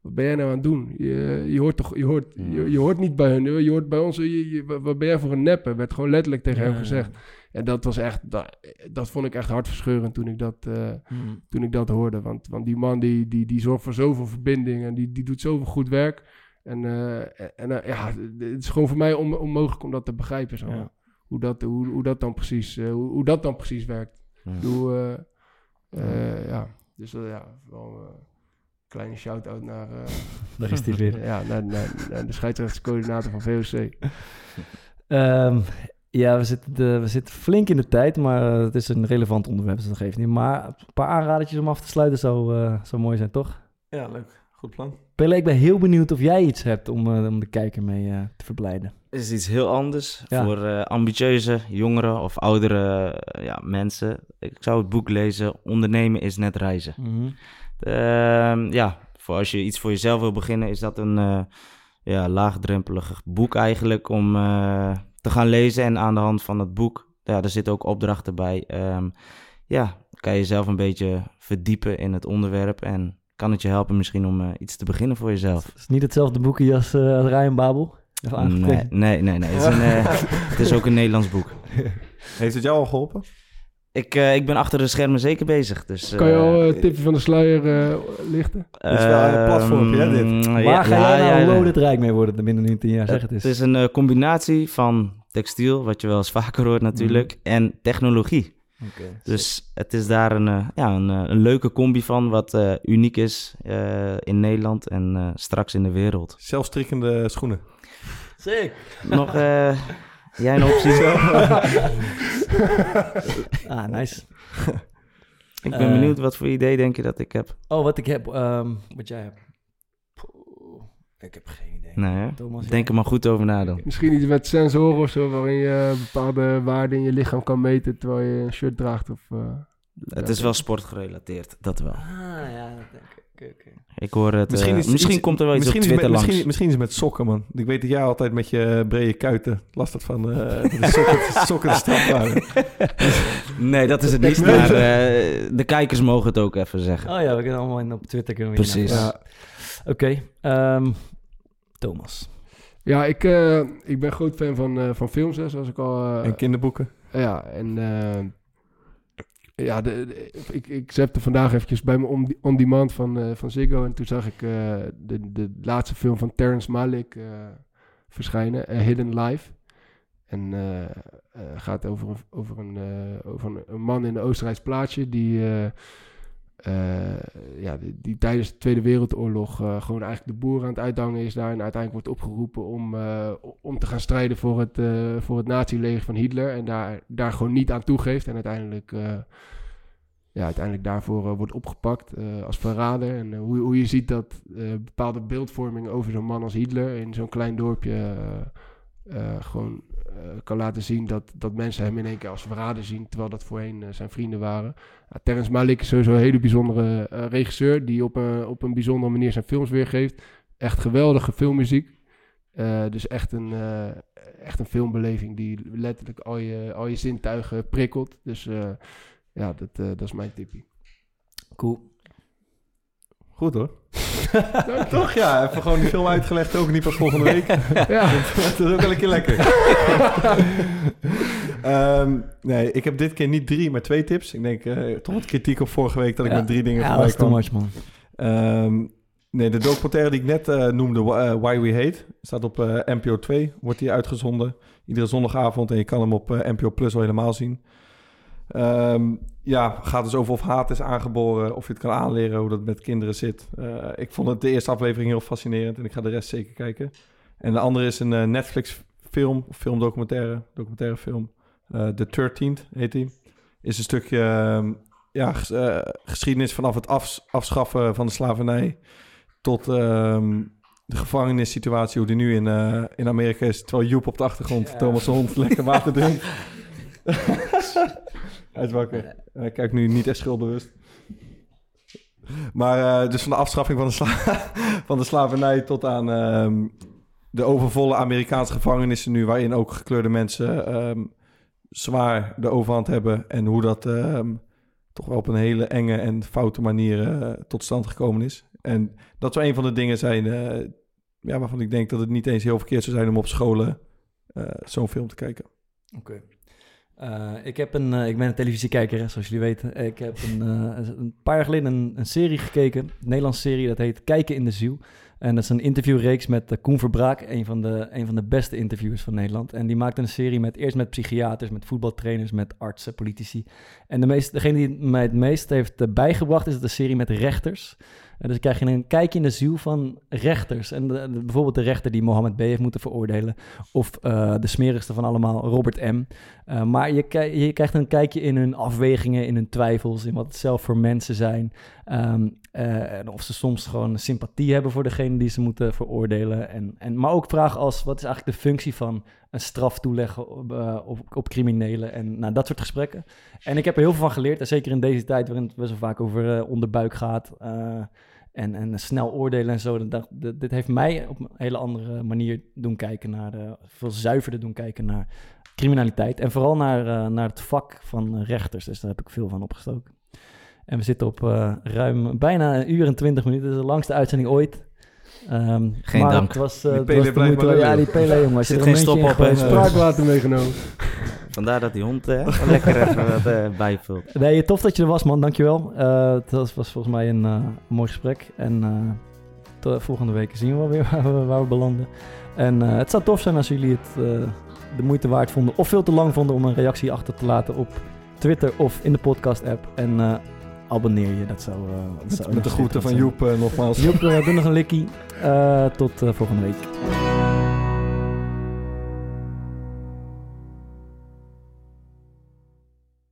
wat ben jij nou aan het doen? Je, je hoort toch, je hoort, je, je hoort niet bij hun, je hoort bij ons, je, wat ben jij voor een neppe? Werd gewoon letterlijk tegen hem gezegd. En dat was echt, dat, dat vond ik echt hartverscheurend toen ik dat, Mhm. toen ik dat hoorde. Want, want die man die, die, die zorgt voor zoveel verbinding en die, die doet zoveel goed werk. En, eh, en eh, ja, het is gewoon voor mij on- onmogelijk om dat te begrijpen. Ja. hoe, dat, hoe, hoe, dat dan precies, hoe, hoe dat dan precies werkt. Ja. Eh, ja, dus ja, wel een kleine shout-out naar, Daar is die weer. ja, naar, naar, naar de scheidsrechtscoördinator van VOC. Ehm, Ja, we zitten, de, we zitten flink in de tijd, maar eh, het is een relevant onderwerp, dus dat geeft niet. Maar een paar aanradertjes om af te sluiten zou, eh, zou mooi zijn, toch? Ja, leuk. Goed plan. Pelle, ik ben heel benieuwd of jij iets hebt om, eh, om de kijker mee eh, te verblijden. Het is iets heel anders Ja. voor eh, ambitieuze jongeren of oudere ja, mensen. Ik zou het boek lezen, Ondernemen is net reizen. Mhm. Ehm, ja, voor als je iets voor jezelf wil beginnen, is dat een eh, ja, laagdrempelig boek eigenlijk om eh, te gaan lezen. En aan de hand van het boek, ja, er zitten ook opdrachten bij. Ehm, ja, kan je jezelf een beetje verdiepen in het onderwerp en kan het je helpen misschien om eh, iets te beginnen voor jezelf. Het is niet hetzelfde boekje als, eh als Ryan Babel. Even Nee, nee, nee. nee. Het, is een, eh, het is ook een Nederlands boek. Heeft het jou al geholpen? Ik, eh, ik ben achter de schermen zeker bezig. Dus, Kan je al eh, een tipje van de sluier eh, lichten? Dit is wel een platformpje, hè, dit? ehm, Waar ja, ga ja, jij nou ja, loaded rijk mee worden binnen nu tien jaar? Zeg het eens. Het is een eh, combinatie van textiel, wat je wel eens vaker hoort natuurlijk, en technologie. Oké. Dus het is daar een, eh, ja, een, eh, een leuke combi van, wat eh, uniek is eh, in Nederland en eh, straks in de wereld. Zelfstrikkende schoenen. Sick. Nog eh, jij een optie? Ah, nice. ik ben Eh. benieuwd wat voor idee denk je dat ik heb. Oh, wat ik heb, ehm, wat jij hebt. Ik heb geen idee. Nee? Thomas, Denk er maar goed over na dan. Misschien iets met sensoren of zo, waarin je bepaalde waarden in je lichaam kan meten terwijl je een shirt draagt. Of, eh, Het is wel sportgerelateerd, dat wel. Ah, ja, dat denk ik. Oké, oké. Ik hoor het. Misschien, Misschien, is misschien iets- komt er wel iets op misschien is Twitter met, langs. Misschien, misschien is het met sokken, man. Ik weet dat jij altijd met je brede kuiten last had van eh, de sokken, sokken de straf waren. Nee, dat is het niet. Maar eh, de kijkers mogen het ook even zeggen. Oh ja, we kunnen allemaal in- op Twitter kunnen we Precies. hiernaar. Oké, ehm, Thomas. Ja, ik, eh, ik ben groot fan van, eh, van films, hè, zoals ik al... eh, En kinderboeken. Ja, en eh, ja, ik, ik zette vandaag eventjes bij me on, demand van, eh, van Ziggo. En toen zag ik eh, de, de laatste film van Terrence Malick eh, verschijnen, A Hidden Life. En gaat over, over, een, over een, man in een Oostenrijks plaatsje die, ja, die, tijdens de Tweede Wereldoorlog eh, gewoon eigenlijk de boer aan het uitdangen is daar. En uiteindelijk wordt opgeroepen om, eh, om te gaan strijden voor het, eh voor het nazi-leger van Hitler. En daar, daar gewoon niet aan toegeeft. En uiteindelijk, eh, ja, uiteindelijk daarvoor eh, wordt opgepakt eh, als verrader. En eh, hoe, hoe je ziet dat eh, bepaalde beeldvorming over zo'n man als Hitler in zo'n klein dorpje eh, eh, gewoon eh, kan laten zien dat, dat mensen hem in één keer als verrader zien, terwijl dat voorheen eh, zijn vrienden waren. Terrence Malick is sowieso een hele bijzondere eh, regisseur die op een, op een bijzondere manier zijn films weergeeft. Echt geweldige filmmuziek. Eh, dus echt een, eh, echt een filmbeleving die letterlijk al je, al je zintuigen prikkelt. Dus eh, ja, dat, eh, dat is mijn tipje. Cool. Goed hoor. Toch ja, even gewoon die film uitgelegd, ook niet pas volgende week. Ja. dat is ook wel een keer lekker. Ehm, nee, ik heb dit keer niet drie, maar twee tips. Ik denk eh, toch wat kritiek op vorige week dat ik Ja. met drie dingen Ja, voorbij kwam. much, man. Ehm, nee, de documentaire die ik net eh, noemde, eh, Why We Hate, staat op eh, NPO 2. Wordt die uitgezonden iedere zondagavond en je kan hem op eh, NPO Plus al helemaal zien. Ehm, ja, gaat dus over of haat is aangeboren, of je het kan aanleren, hoe dat met kinderen zit. Eh, ik vond het de eerste aflevering heel fascinerend en ik ga de rest zeker kijken. En de andere is een eh, Netflix film, of filmdocumentaire, documentaire film. Eh, The 13th heet die. Is een stukje ehm, ja, ges- geschiedenis vanaf het afs- afschaffen van de slavernij tot ehm, de gevangenissituatie, hoe die nu in, in Amerika is. Terwijl Joep op de achtergrond, Ja. Thomas hond, lekker water drinkt. Hij is wakker. Hij kijkt nu niet echt schuldbewust. Maar eh, dus van de afschaffing van de, sla- van de slavernij tot aan ehm, de overvolle Amerikaanse gevangenissen nu, waarin ook gekleurde mensen ehm, zwaar de overhand hebben. En hoe dat ehm, toch wel op een hele enge en foute manier eh, tot stand gekomen is. En dat zou een van de dingen zijn eh, ja, waarvan ik denk dat het niet eens heel verkeerd zou zijn om op scholen zo'n film te kijken. Oké. Eh, ik, heb een, eh, ik ben een televisiekijker, zoals jullie weten. Ik heb een, eh, een paar jaar geleden een, serie gekeken, een Nederlandse serie, dat heet Kijken in de Ziel. En dat is een interviewreeks met Koen Verbraak, een van, de, een van de beste interviewers van Nederland. En die maakte een serie met eerst met psychiaters, met voetbaltrainers, met artsen, politici. En de meest, degene die mij het meest heeft bijgebracht is de serie met rechters. En dus krijg je een kijkje in de ziel van rechters. En bijvoorbeeld de rechter die Mohammed B. heeft moeten veroordelen. Of eh, de smerigste van allemaal, Robert M. Eh, maar je, je krijgt een kijkje in hun afwegingen, in hun twijfels, in wat het zelf voor mensen zijn. Ehm, eh, en of ze soms gewoon sympathie hebben voor degene die ze moeten veroordelen. En, en, maar ook vragen als, wat is eigenlijk de functie van een straf toeleggen op, op, criminelen? En nou, dat soort gesprekken. En ik heb er heel veel van geleerd. En zeker in deze tijd waarin het best wel vaak over onderbuik gaat. En, en snel oordelen en zo. Dat, dit heeft mij op een hele andere manier doen kijken naar... eh, veel zuiverder doen kijken naar criminaliteit. En vooral naar, eh, naar het vak van rechters. Dus daar heb ik veel van opgestoken. En we zitten op eh, ruim bijna een uur en twintig minuten. Dat is de langste uitzending ooit. Ehm, Geen maar dank. Het was, eh, Die het was de moeite Ja, die. Pele, jongen. Als je Zit er een geen stop op, Spraakwater meegenomen. Vandaar dat die hond eh, lekker even wat eh, bijvult. Nee, tof dat je er was, man. Dankjewel. Eh het was, was volgens mij een, eh, mooi gesprek. En eh, tot volgende week zien we wel weer waar we, waar we belanden. En eh, het zou tof zijn als jullie het eh, de moeite waard vonden... of veel te lang vonden om een reactie achter te laten op Twitter of in de podcast-app. En eh, abonneer je, dat zou... eh, dat zou Met de groeten van Joep eh, nogmaals. Joep, eh, doe nog een likkie. Eh, tot eh, volgende week.